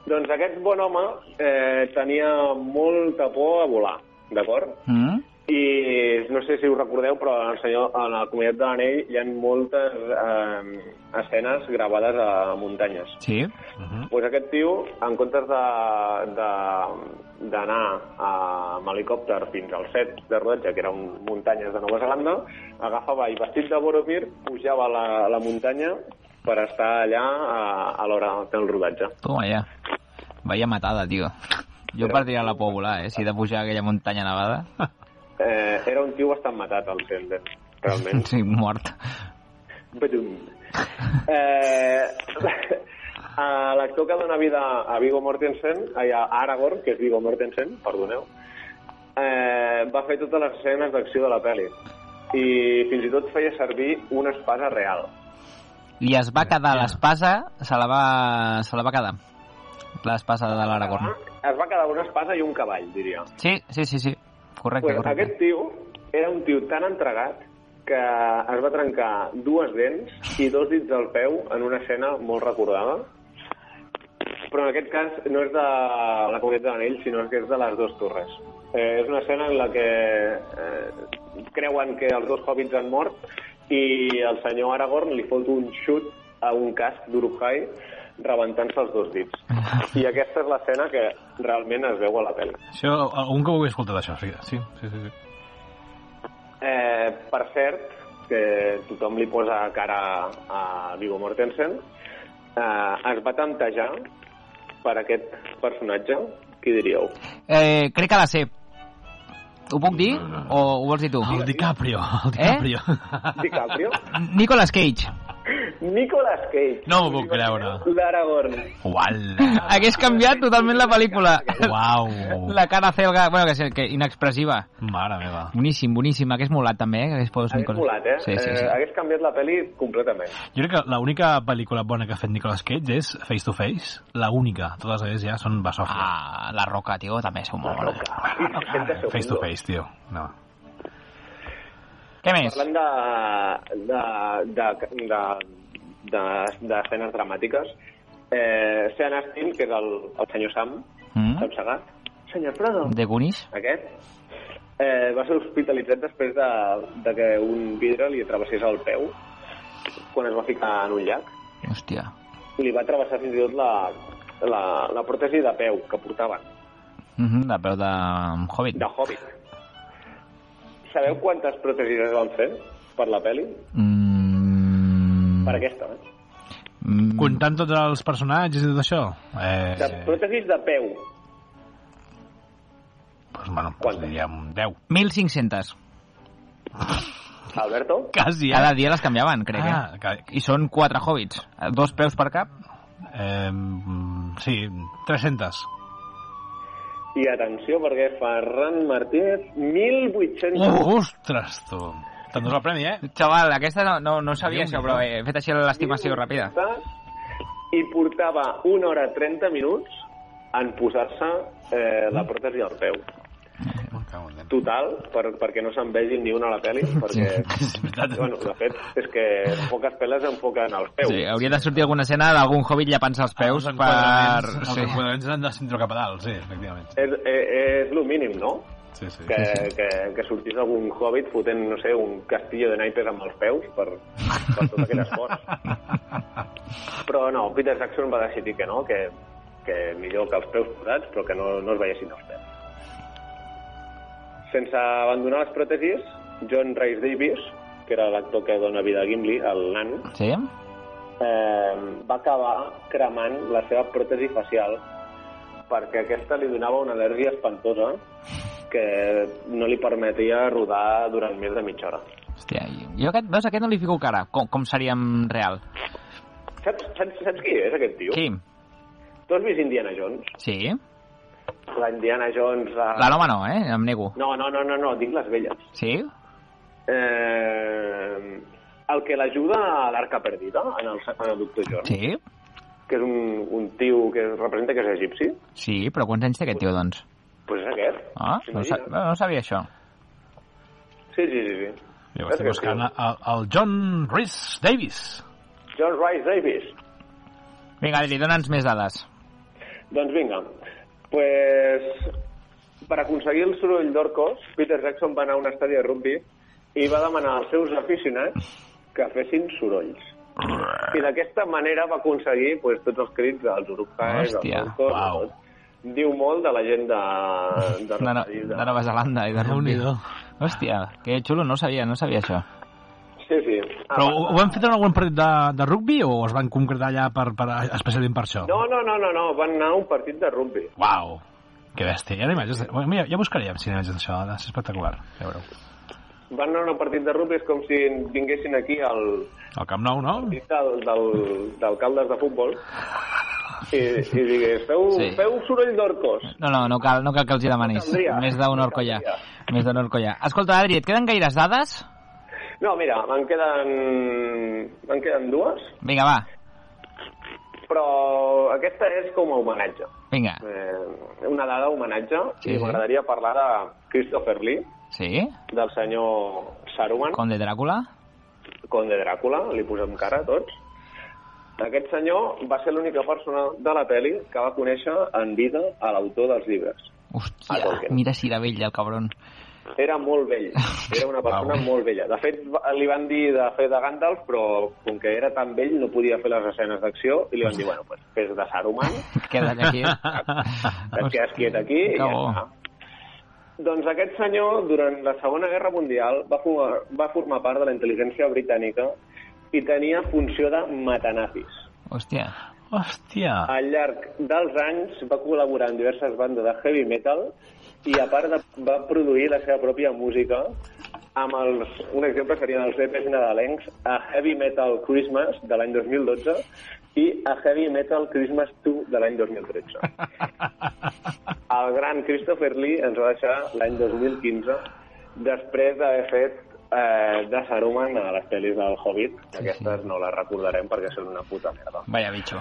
Doncs aquest bon home eh, tenia molta por a volar, d'acord? Mm? I no sé si us recordeu, però en, el senyor, en la comunitat de l'Anell hi ha moltes eh, escenes gravades a muntanyes. Sí. pues aquest tio, en comptes d'anar amb helicòpter fins al set de rodatge, que eren muntanyes de Nova Zelanda, agafava i vestit de Boromir pujava a la, a la muntanya per estar allà a, a l'hora del rodatge. Toma ja. Vaya matada, tio. Jo partiria la por a volar, eh? Si he de pujar aquella muntanya nevada. Eh, era un tio bastant matat, el Sender, realment. Sí, mort. Badum. Eh, a L'actor que dona vida a Viggo Mortensen, a Aragorn, que és Viggo Mortensen, perdoneu, eh, va fer totes les escenes d'acció de la pel·li. I fins i tot feia servir una espasa real. I es va quedar l'espasa, se la va, se la va quedar. L'espasa de l'Aragorn. Es va quedar una espasa i un cavall, diria. Sí, sí, sí, sí. Correcte, Pues correcte. aquest tio era un tio tan entregat que es va trencar dues dents i dos dits del peu en una escena molt recordada. Però en aquest cas no és de la comunitat de l'anell, sinó que és de les dues torres. Eh, és una escena en la que eh, creuen que els dos hobbits han mort i el senyor Aragorn li fot un xut a un casc d'Uruk-hai rebentant-se els dos dits. I aquesta és l'escena que realment es veu a la pel·li. Això, algun que ho he escoltat, això, sí. Sí, sí, sí. Eh, per cert, que tothom li posa cara a Viggo Mortensen, eh, es va tantejar per aquest personatge. Qui diríeu? Eh, crec que la sé. Ho puc dir? O ho vols dir tu? El DiCaprio, el Eh? DiCaprio. DiCaprio? Nicolas Cage. Nicolas Cage. No m'ho puc creure. L'Aragorn. Uala. Hagués canviat totalment la pel·lícula. Uau. La cara celga, bueno, que, és- que inexpressiva. Mare meva. Boníssim, boníssim. Hagués molat també, eh? Que hagués Hagués molat, eh? Sí, sí, sí. Eh, hagués canviat la pel·li completament. Jo crec que l'única pel·lícula bona que ha fet Nicolas Cage és Face to Face. La única. Totes elles ja són basòfia. Ah, La Roca, tio, també és molt bona. I 60 segundos. Face to face, tio. No. Què més? Parlant de, de, de, de, de, d'escenes dramàtiques, eh, Sean Astin, que és el, el senyor Sam, Mm? Sam Sagat, senyor Frodo, De Goonies? aquest, eh, va ser hospitalitzat després de, de que un vidre li travessés el peu quan es va ficar en un llac. Hòstia. Li va travessar fins i tot la, la, la pròtesi de peu que portaven, Mm -hmm, de peu de Hobbit. de Hobbit. Sabeu quantes pròtesis es van fer per la pel·li? Mm... Per aquesta, eh? Mm, Comptant tots els personatges i tot això? Eh, De pròtesis de peu. pues, bueno, pues Quantes? diríem 10. 1.500. Alberto? Quasi, eh? Cada dia les canviaven, crec, Ah, eh? que, I són quatre hobbits. Dos peus per cap? eh, mm, sí, 300. I atenció, perquè Ferran Martínez, 1.800... Uh, ostres, tu. T'endús el premi, eh? Xaval, aquesta no, no, no sabia això, però he fet així l'estimació ràpida. I portava una hora 30 minuts en posar-se eh, la pròtesi al peu. Total, per, perquè no se'n vegi ni una a la pel·li, perquè, És veritat. bueno, de fet, és que poques pel·les enfoquen als peus. Sí, hauria de sortir alguna escena d'algun hobbit llepant-se els peus els per... enquadraments, els Sí. enquadraments han de centre cap a dalt, sí, efectivament. És, és, és el mínim, no? Sí, sí. Que, que, que sortís algun hobbit fotent, no sé, un castillo de naipes amb els peus per, per tot aquell esforç. Però no, Peter Jackson va decidir que no, que, que millor que els peus posats, però que no, no es veiessin els peus. Sense abandonar les pròtesis, John Rhys Davies, que era l'actor que dona vida a Gimli, el nan, Sí? eh, va acabar cremant la seva pròtesi facial perquè aquesta li donava una al·lèrgia espantosa que no li permetia rodar durant més de mitja hora. Hòstia, jo aquest, veus, aquest no li fico cara. Com, com seríem real? Saps, saps, saps qui és aquest tio? Qui? Tu has vist Indiana Jones? Sí? La Indiana Jones... La, La nova no, eh? Em nego. No, no, no, no, no, dic les velles. Sí? Eh, el que l'ajuda a l'Arca Perdida, en el, en el Doctor Jones, Sí? que és un, un tio que representa que és egipci, Sí, però quants anys té aquest tio, doncs? Doncs és aquest. Ah, no, sa S'imagina? no sabia això. Sí, sí, sí. sí. Jo estic buscant tio. el, el John Rhys Davis. John Rice Davis. Vinga, Adri, dona'ns més dades. Doncs vinga, pues, per aconseguir el soroll d'orcos, Peter Jackson va anar a un estadi de rugby i va demanar als seus aficionats que fessin sorolls. I d'aquesta manera va aconseguir pues, tots els crits dels uruguais, dels Hòstia, orcos... uau. Diu molt de la gent de, de, De, no, rugby, de Nova Zelanda i de rugby. Hòstia, que xulo, no sabia, no sabia això. Sí, sí. Ah, Però ho, ho han fet en algun partit de, de rugby o es van concretar allà per, per, especialment per això? No, no, no, no, no, van anar a un partit de rugby. Uau, que bèstia. Ha imatges mira, ja buscaríem si hi ha imatges d'això, ser espectacular. Ja veureu. Van anar a un partit de rugby, és com si vinguessin aquí al, El Camp Nou, no? partit del, del, d'alcaldes de futbol i, i digués, feu, Sí. feu soroll d'orcos. No, no, no cal, no cal que els hi demanis. No. Més d'un orco ja. Més d'un orco ja. Escolta, Adri, et queden gaires dades? No, mira, me'n queden, me'n queden dues, Vinga, va. però aquesta és com a homenatge. Vinga. Eh, una dada homenatge, Sí, i sí. m'agradaria parlar de Christopher Lee, Sí? del senyor Saruman, Com de Dràcula? conde Dràcula, li posem cara a tots. Aquest senyor va ser l'única persona de la pel·li que va conèixer en vida a l'autor dels llibres. Hòstia, mira si era vell, el cabron. Era molt vell, era una persona molt vella. De fet, li van dir de fer de Gandalf, però com que era tan vell no podia fer les escenes d'acció i li van dir, bueno, pues, fes de Saruman, Queda't aquí. et quedes quiet aquí i ja està. Doncs aquest senyor, durant la Segona Guerra Mundial, va formar, va formar part de la intel·ligència britànica i tenia funció de matanazis. Hòstia. Hòstia. Al llarg dels anys va col·laborar en diverses bandes de heavy metal i a part de, va produir la seva pròpia música amb els, un exemple serien els EPs nadalencs a Heavy Metal Christmas de l'any 2012 i a Heavy Metal Christmas 2 de l'any 2013. El gran Christopher Lee ens va deixar l'any 2015 després d'haver fet eh, de Saruman a les pel·lis del Hobbit. Aquestes no les recordarem perquè són una puta merda. Vaya bicho.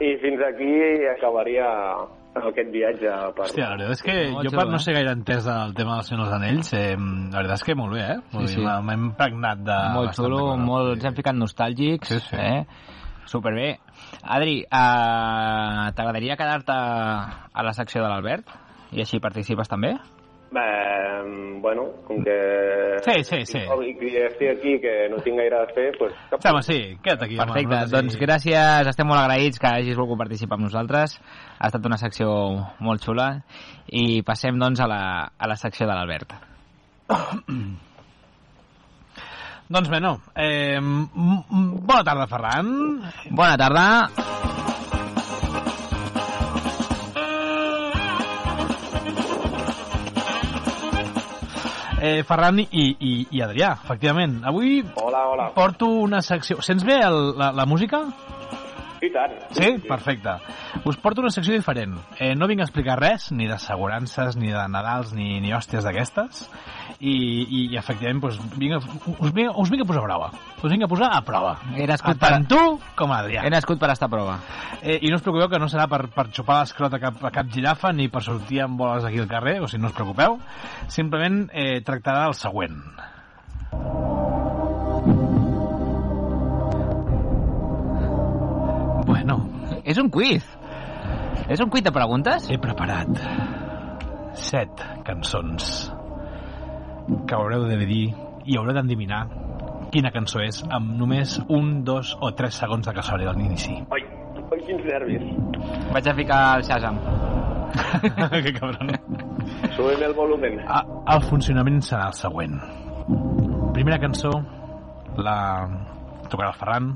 I fins aquí acabaria aquest viatge per... Hòstia, la veritat és que Molt jo per no eh? ser gaire entès del tema dels Senyor dels Anells, eh, la veritat és que molt bé, eh? Vull Sí, sí. M'ha impregnat de... molt xulo, molt, ens hem ficat nostàlgics. Sí, sí. Eh? Superbé. Adri, uh, t'agradaria quedar-te a la secció de l'Albert? I així participes també? Eh, bueno, com que... Sí, sí, sí. I estic aquí, que no tinc gaire a fer, doncs... Cap... Sí, home, sí, queda't aquí. home, Perfecte, nosaltres doncs i- gràcies, estem molt agraïts que hagis volgut participar amb nosaltres. Ha estat una secció molt xula i passem doncs a la, a la secció de l'Albert. Doncs bé, no. Eh, bona tarda, Ferran. Bona tarda. Eh, Ferran i, i, i Adrià, efectivament. Avui Hola, hola. porto una secció... Sents bé el, la, la música? I tant. Sí? Perfecte. Us porto una secció diferent. Eh, no vinc a explicar res, ni d'assegurances, ni de Nadals, ni, ni hòsties d'aquestes. I, i, i efectivament, doncs, vinc a, us, vinc, us vinc a posar a prova. Us vinc a posar a prova. He nascut Tant per- tu com Adrià. He nascut per estar a prova. Eh, I no us preocupeu que no serà per, per xupar l'escrot a cap, a cap girafa ni per sortir amb boles aquí al carrer, o sigui, no us preocupeu. Simplement eh, tractarà el següent. És un quiz. És un quiz de preguntes? he preparat set cançons que haureu de dir i haureu d'endevinar quina cançó és amb només un, dos o tres segons de cassola a l'inici. Ai, ai, quins nervis. Vaig a ficar el Shazam. que cabron. Subim el volumen. Ah, El funcionament serà el següent. Primera cançó, la tocarà el Ferran.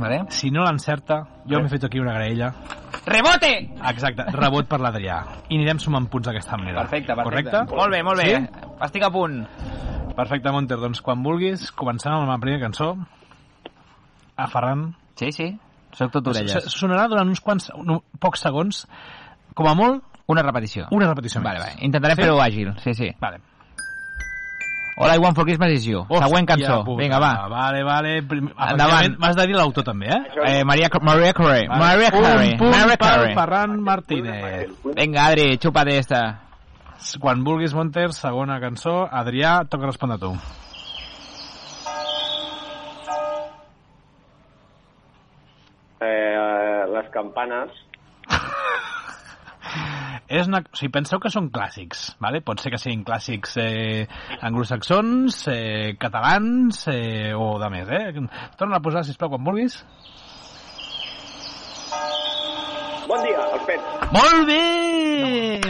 Vale. Si no l'encerta, jo m'he fet aquí una graella. Rebote! Exacte, rebot per l'Adrià. I anirem sumant punts d'aquesta manera. Perfecte, perfecte. Correcte? Molt bé, molt bé. Sí? Estic a punt. Perfecte, Monter. Doncs quan vulguis, començant amb la primera cançó, a Ferran. Sí, sí. Soc tot orelles. S- Sonarà durant uns quants, un, pocs segons, com a molt, Una repetició. una repetició Vale, més. vale. Intentaré Sí? fer-ho àgil. Sí, sí. Vale. All I want for Christmas is you. Següent cançó. Hòstia puta. Vinga, va. Vale, vale. Prim... Endavant. M'has de dir l'autor també, eh? Eh, Maria, Maria Carey. Vale. Maria Carey. Un punt Maria per Carey. Ferran Martínez. Vinga, Adri, xupa d'esta. Quan vulguis, Monter, segona cançó. Adrià, toca respondre tu. Eh, les campanes. És una... O sigui, penseu que són clàssics, vale? pot ser que siguin clàssics eh, anglosaxons, eh, catalans eh, o de més. Eh? Torna a posar, sisplau, quan vulguis. Bon dia, els pets. Molt bé!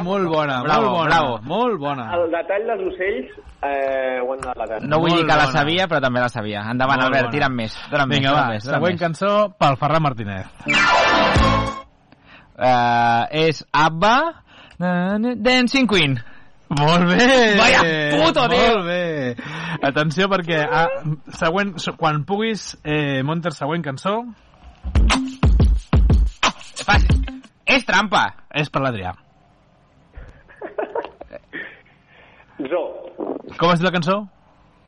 Molt bona, Bravo, molt bona. bravo. Molt bona. El detall dels ocells eh, ho han de la No vull Molt dir que la bona. sabia, però també la sabia. Endavant, Molt Albert, bona. tira'm més. Dóna'm més, Vinga, dóna'm va, més, següent més. cançó pel Ferran Martínez. Uh, és ABBA Dancing Queen. Molt bé! Vaya puto, tio! Molt bé! Atenció perquè ah, següent, quan puguis, eh, Monter, següent cançó Fàcil. És trampa. és per l'Adrià. Zo, Com es diu la cançó?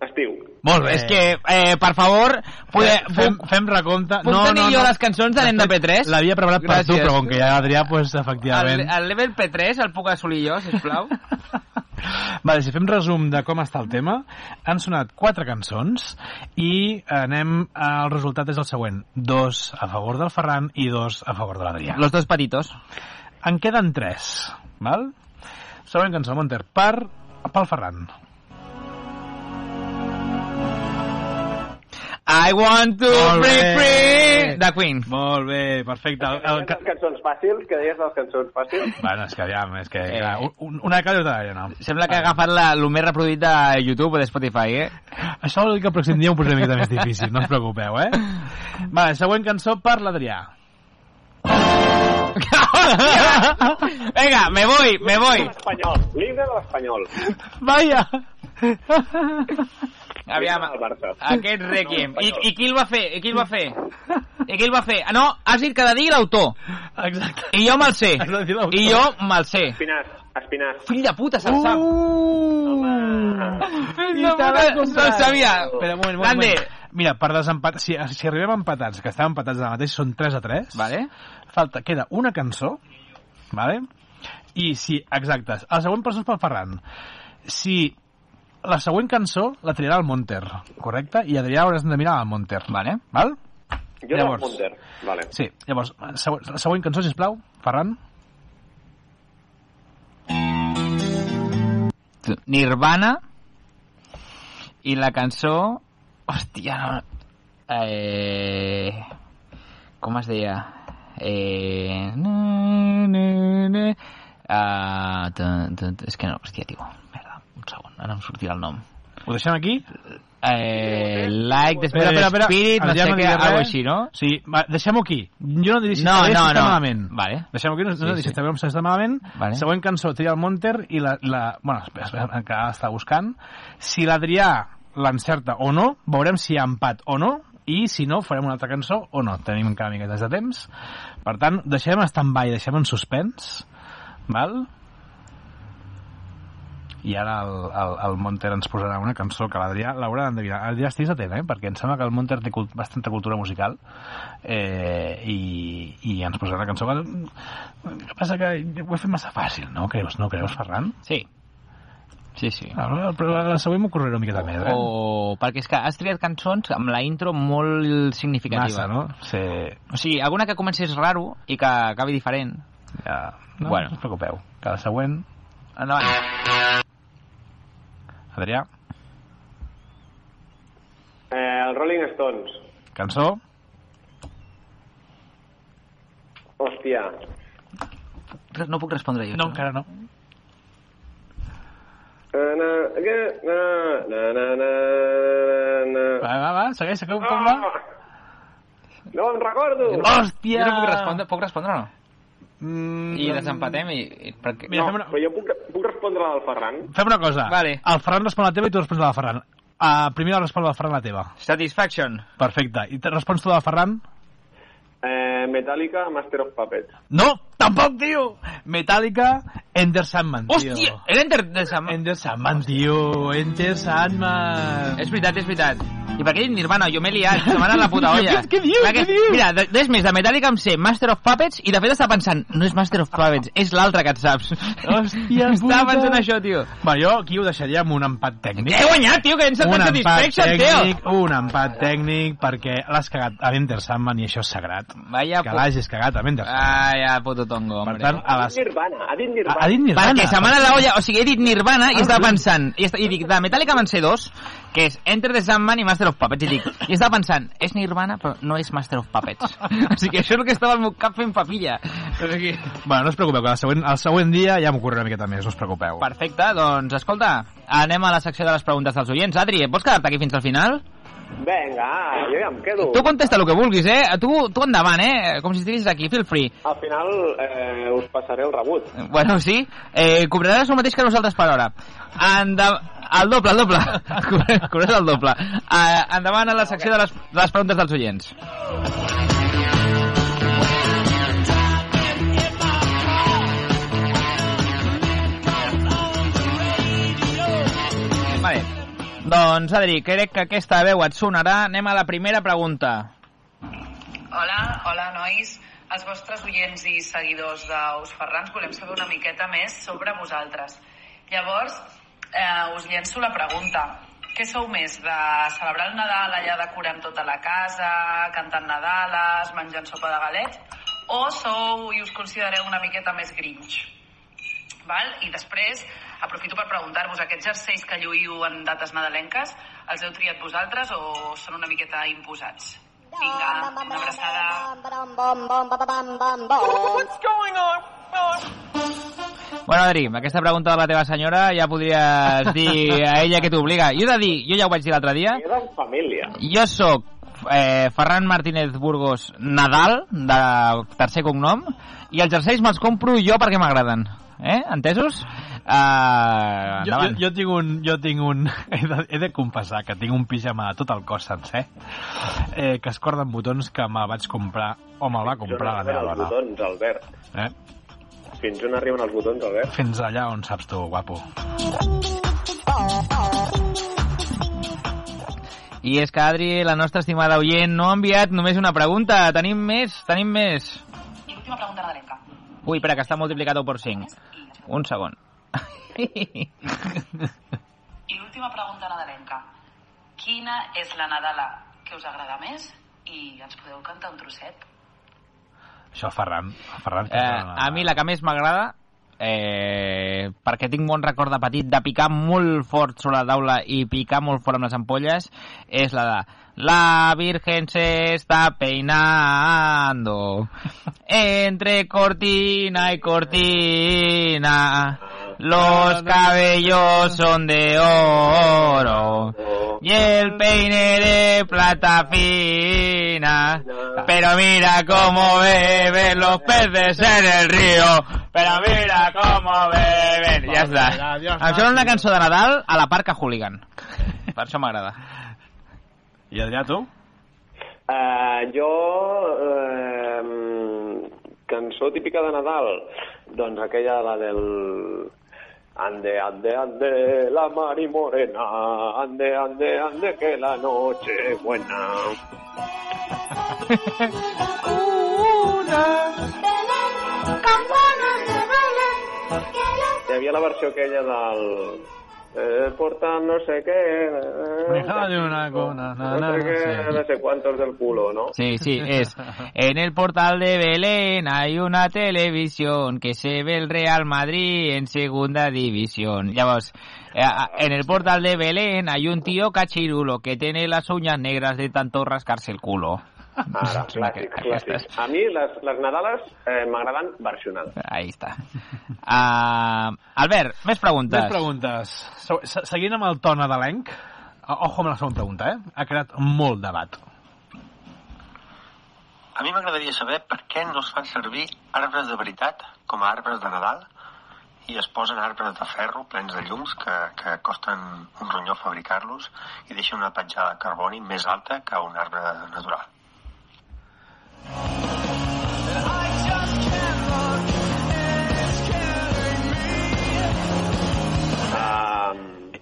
estiu. Molt bé. És que, eh, per favor, poder, Eh, fem, fem recompte. puc tenir jo les cançons de l'NP3? L'havia preparat per tu, Gràcies. però com que ja Adrià, pues, el, efectivament... el level P3 el puc assolir jo, sisplau? Vale, si fem resum de com està el tema, han sonat quatre cançons i anem al resultat és el següent. Dos a favor del Ferran i dos a favor de l'Adrià. Los dos patitos. En queden tres, val? Següent cançó, Monter, per, pel Ferran. I want to Molt break bé. free de Queen. Molt bé, perfecte. El, el, Les cançons fàcils, que deies les cançons fàcils. Bueno, és que aviam, és que... Eh. Clar, un, una de cada de no. Sembla que ha agafat la, el més reproduït de YouTube o de Spotify, eh? Això vol dir que el pròxim dia ho posaré una mica més difícil, no us preocupeu, eh? Vale, següent cançó per l'Adrià. Venga, me voy, me voy. Espanyol, l'himne de l'Espanyol. Vaya! Aviam, aquest Requiem. I, I qui el va fer? I qui el va fer? I qui el va fer? Ah, no, has dit que ha de dir l'autor. Exacte. I jo me'l sé. I jo me'l sé. Espinàs, Espinàs. Fill de puta, se'l sap. Fill de puta, se'l sabia. Espera, un moment, un Grande. moment. Mira, per desempatar... Si, si arribem empatats, que estem empatats ara mateix, són 3 a 3. Vale. Falta, queda una cançó, vale? I si, exacte, el següent person és pel Ferran. Si la següent cançó la triarà el Monter, correcte? I Adrià hauràs de mirar al Monter. Vale. Val? Jo Llavors. Llavors. Munter. Vale. Sí, llavors, següent, la següent cançó, sisplau, Ferran. Nirvana i la cançó... Hòstia, no... Eh... Com es deia? Eh... Na, na, na. Uh, t- t- és que no, hòstia, tio. Segon, ara em sortirà el nom. Ho deixem aquí? Eh, like the Espera, espera, espera. spirit, no sé no què, res. així, no? Sí, va, deixem-ho aquí. Jo no diré si No, no, si està no. malament. Vale. Deixem-ho aquí, no, no Sí, sí, sí. si està bé o si està malament. Vale. Següent cançó, tria el Monter i la... la bueno, espera, espera, que ara està buscant. Si l'Adrià l'encerta o no, veurem si hi ha empat o no, i si no, farem una altra cançó o no. Tenim encara miquetes de temps. Per tant, deixem en stand-by, deixem en suspens, val? I ara el, el, el Monter ens posarà una cançó que l'Adrià l'haurà d'endevinar. Adrià, estigues atent, eh? perquè em sembla que el Monter té cult, bastanta cultura musical eh, i, i ens posarà una cançó que, el que passa que ho he fet massa fàcil, no creus, no creus, Ferran? Sí. Sí, sí. Ah, Però la següent m'ho correré una miqueta més, eh? O... Perquè és que has triat cançons amb la intro molt significativa. Massa, no? Sí, O sigui, alguna que comencés raro i que acabi diferent. ja... No, Bueno. no us preocupeu, que la següent... Endavant. Adrià, Eh, el Rolling Stones. cançó? Hòstia. No puc respondre jo. No, encara no. Na, na, na, na, na, na, na. Va, va, va, segueix, segueix, com va? Ah! No em recordo! Hòstia! Jo no puc respondre, puc respondre o no? Mm, I desempatem i... i perquè... Mira, No, una, però jo puc, puc respondre al Ferran. fem una cosa. Vale. El Ferran respon la teva i tu respons la del Ferran. Uh, primer respon la del Ferran la teva. Satisfaction. Perfecte. I te respons tu la del Ferran? Eh, Metallica, Master of Puppets. No, tampoc, tio! Metallica, Enter Sandman, tio. Hòstia, era Enter Sandman. Enter Sandman, tio. Enter Sandman. És veritat, és veritat. I per què he dit Nirvana? Jo m'he liat, se m'ha anat la puta olla. què- què dius, què dius? Mira, de- des més, de Metallica em sé Master of Puppets i de fet estava pensant, no és Master of Puppets, és l'altre que et saps. Hòstia puta. Estava pensant això, tio. Va, jo aquí ho deixaria amb un empat tècnic. He guanyat, tio, que ens un sentat satisfaction, tio. un empat tècnic, perquè l'has cagat a Enter Sandman i això és sagrat. Vaya que l'hagis cagat a Enter Sandman. Ah, ja, puto tongo, per hombre. tant, a Ha les... dit Nirvana, ha dit Nirvana. Ha dit Nirvana. Perquè se m'ha anat la olla, o sigui, he dit Nirvana i Ah, estava pensant, i, i dic, de Metallica van ser dos, que és Enter the Sandman i Master of Puppets, i dic, i estava pensant, és Nirvana, però no és Master of Puppets. o sigui, això és el que estava al meu cap fent papilla. O sigui, Bueno, no us preocupeu, que el següent, el següent dia ja m'ho una miqueta més, no us preocupeu. perfecte, doncs, escolta, anem a la secció de les preguntes dels oients. Adri, pots quedar-te aquí fins al final? Vinga, jo ja em quedo. Tu contesta el que vulguis, eh? Tu, tu endavant, eh? Com si estiguessis aquí, feel free. Al final eh, us passaré el rebut. Bueno, sí. Eh, cobraràs el mateix que nosaltres per hora. Enda... El doble, el doble. Cobraràs el doble. Uh, endavant a la secció de les, de les preguntes dels oients. Vale. Doncs, Adri, crec que aquesta veu et sonarà. Anem a la primera pregunta. Hola, hola nois. Els vostres oients i seguidors d'Us Ferrans volem saber una miqueta més sobre vosaltres. Llavors, eh, us llenço la pregunta. Què sou més, de celebrar el Nadal allà decorant tota la casa, cantant Nadales, menjant sopa de galets, o sou i us considereu una miqueta més grinch? Val? I després, aprofito per preguntar-vos, aquests jerseis que lluïu en dates nadalenques, els heu triat vosaltres o són una miqueta imposats? Vinga, una abraçada. Bueno, Adri, amb aquesta pregunta de la teva senyora ja podries dir a ella que t'obliga. Jo he de dir, jo ja ho vaig dir l'altre dia, Era en família. jo sóc eh, Ferran Martínez Burgos Nadal, de tercer cognom, i els jerseis me'ls compro jo perquè m'agraden. Eh? Entesos? Uh, Jo, jo, jo tinc un... Jo tinc un he, de, he de confessar que tinc un pijama a tot el cos sencer eh, que es corda amb botons que me vaig comprar o me'l va comprar la Fins on meva arriben els dona. botons, Albert. Eh? Fins on arriben els botons, Albert? Fins allà on saps tu, guapo. I és que, Adri, la nostra estimada oient no ha enviat només una pregunta. Tenim més, tenim més. I l'última pregunta nadalenca. Ui, espera, que està multiplicat 1 per 5. Un segon. I l'última pregunta nadalenca. Quina és la Nadala que us agrada més? I ens podeu cantar un trosset? Això, Ferran. Ferran que Eh, a mi la que més m'agrada, eh, perquè tinc bon record de petit, de picar molt fort sobre la taula i picar molt fort amb les ampolles, és la de La Virgen se está peinando entre cortina y cortina. Los cabellos son de oro y el peine de plata fina. Pero mira cómo beben los peces en el río. Pero mira cómo beben. Ja està. Em sembla una cançó de Nadal a la Parca Hooligan. Per això m'agrada. I Adrià, tu? Uh, jo... Uh, cançó típica de Nadal? Doncs aquella, la del... Ande, ande, ande, la mari morena, ande, ande, ande, que la noche es buena. Hi havia la versió aquella del... Eh, porta no sé què... Eh, de una cona, na, no sé sí. no sé cuántos del culo, ¿no? Sí, sí, es. En el portal de Belén hay una televisión que se ve el Real Madrid en segunda división. Llavors, eh, en el portal de Belén hay un tío cachirulo que tiene las uñas negras de tanto rascarse el culo. Ara, clàssics, clàssics. A mi les, les Nadales eh, m'agraden versionades. Ahí està. Uh, Albert, més preguntes. Més preguntes. Se- se- Seguint amb el to nadalenc, ojo amb la segona pregunta, eh? Ha creat molt debat. A mi m'agradaria saber per què no es fan servir arbres de veritat com a arbres de Nadal i es posen arbres de ferro plens de llums que, que costen un ronyó fabricar-los i deixen una petjada de carboni més alta que un arbre natural.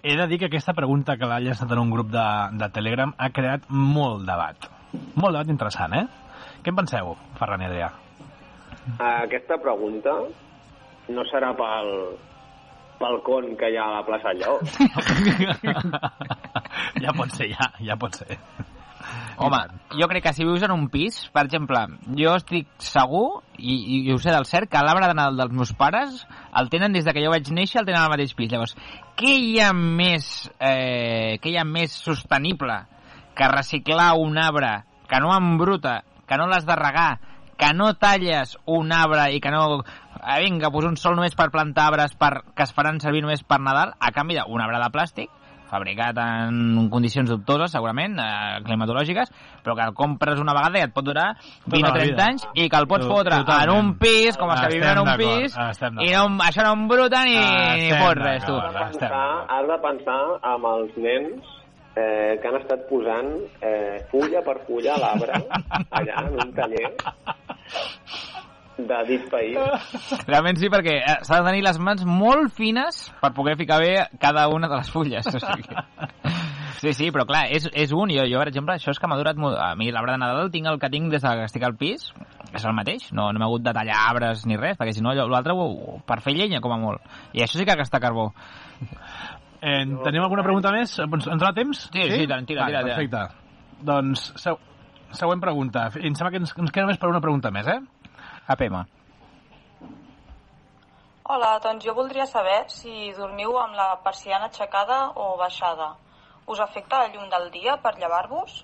He de dir que aquesta pregunta que l'ha llançat en un grup de, de Telegram ha creat molt debat. Molt debat interessant, eh? Què en penseu, Ferran i Adrià? aquesta pregunta no serà pel, pel con que hi ha a la plaça Lleó. ja pot ser, ja, ja pot ser. Home, jo crec que si vius en un pis, per exemple, jo estic segur, i, i ho sé del cert, que l'arbre de Nadal dels meus pares el tenen des de que jo vaig néixer, el tenen al mateix pis. Llavors, què hi ha més, eh, què hi ha més sostenible que reciclar un arbre que no embruta, que no l'has de regar, que no talles un arbre i que no... Eh, vinga, pues un sol només per plantar arbres per, que es faran servir només per Nadal, a canvi d'un arbre de plàstic, fabricat en condicions dubtoses, segurament, eh, climatològiques, però que el compres una vegada i et pot durar 20 la o 30 vida. anys i que el pots fotre en totalment. un pis, com els que viuen en un pis, i no, això no embruta ni, ni fot res, tu. Has de pensar, has de pensar amb els nens eh, que han estat posant eh, fulla per fulla a l'arbre allà en un taller de dit país. Realment sí, perquè eh, s'ha de tenir les mans molt fines per poder ficar bé cada una de les fulles. O sigui... Sí, sí, però clar, és, és un. Jo, jo, per exemple, això és que m'ha durat molt... A mi l'arbre de Nadal tinc el que tinc des de que estic al pis, és el mateix. No, no m'ha hagut de tallar arbres ni res, perquè si no, l'altre ho- per fer llenya, com a molt. I això sí que gasta carbó. Eh, tenim alguna pregunta més? Ens ens dona temps? Sí, sí, tira, tira, Vale, tira. Perfecte. Doncs, següent pregunta. Em sembla que ens, ens queda només per una pregunta més, eh? APM. Hola, doncs jo voldria saber si dormiu amb la persiana aixecada o baixada. Us afecta la llum del dia per llevar-vos?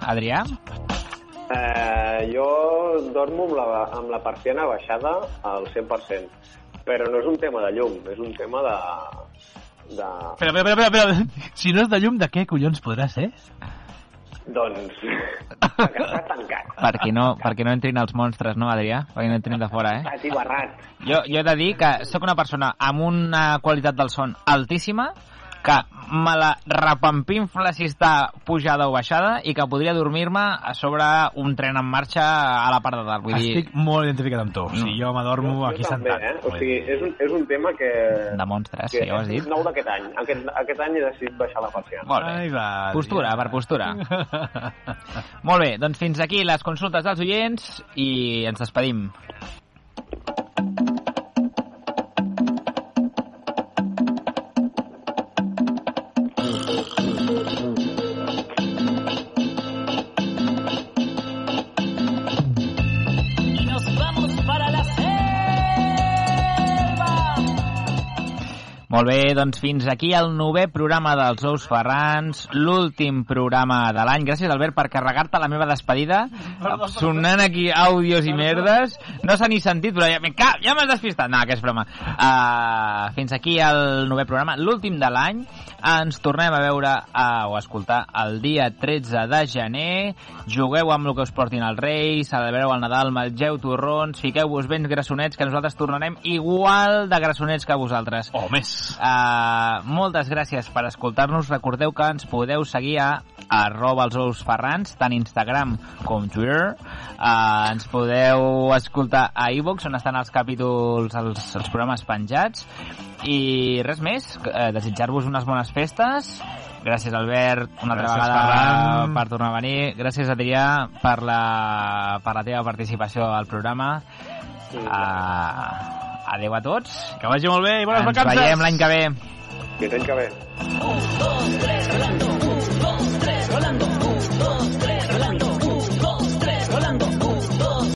Adrià? Eh, jo dormo amb la, amb la persiana baixada al 100%, però no és un tema de llum, és un tema de... de... Espera, espera, espera, espera. Si no és de llum, de què collons podrà ser? Doncs... està tancat. Perquè no, perquè no entrin els monstres, no, Adrià? Perquè no entrin de fora, eh? Està atibarrat. Jo, jo he de dir que sóc una persona amb una qualitat del son altíssima, que me la repampinfla si està pujada o baixada i que podria dormir-me a sobre un tren en marxa a la part de dalt. Vull dir, Estic molt identificat amb tu. O sigui, jo m'adormo aquí jo també, sentat. eh? O sigui, és un, és un tema que... de monstres, que sí, ja ho has dit. és nou d'aquest any. Aquest, aquest any he decidit baixar la persiana. Molt bé. Ai, va, Postura, Adrià. per postura. Molt bé, doncs fins aquí les consultes dels oients i ens despedim. Molt bé, doncs fins aquí el novè programa dels Ous Ferrans, l'últim programa de l'any. Gràcies, Albert, per carregar-te la meva despedida, sonant aquí àudios i merdes. No s'ha ni sentit, però ja, cap, ja m'has despistat. No, que és broma. Uh, fins aquí el novè programa, l'últim de l'any. Ens tornem a veure uh, o a escoltar el dia 13 de gener. Jugueu amb el que us portin els Reis, celebreu el Nadal, mengeu torrons, fiqueu-vos ben grassonets, que nosaltres tornarem igual de grassonets que vosaltres. O més. Uh, moltes gràcies per escoltar-nos. Recordeu que ens podeu seguir a arroba els ous ferrans, tant Instagram com Twitter. Uh, ens podeu escoltar a iVoox, on estan els capítols, els, els programes penjats. I res més, uh, desitjar-vos unes bones festes. Gràcies, Albert, una altra Gràcies, vegada Ferran. per tornar a venir. Gràcies, Adrià, per la, per la teva participació al programa. Uh, adeu a tots. Que vagi molt bé i bones Ens vacances. veiem l'any que ve. Fins l'any que ve. Un, dos, tres.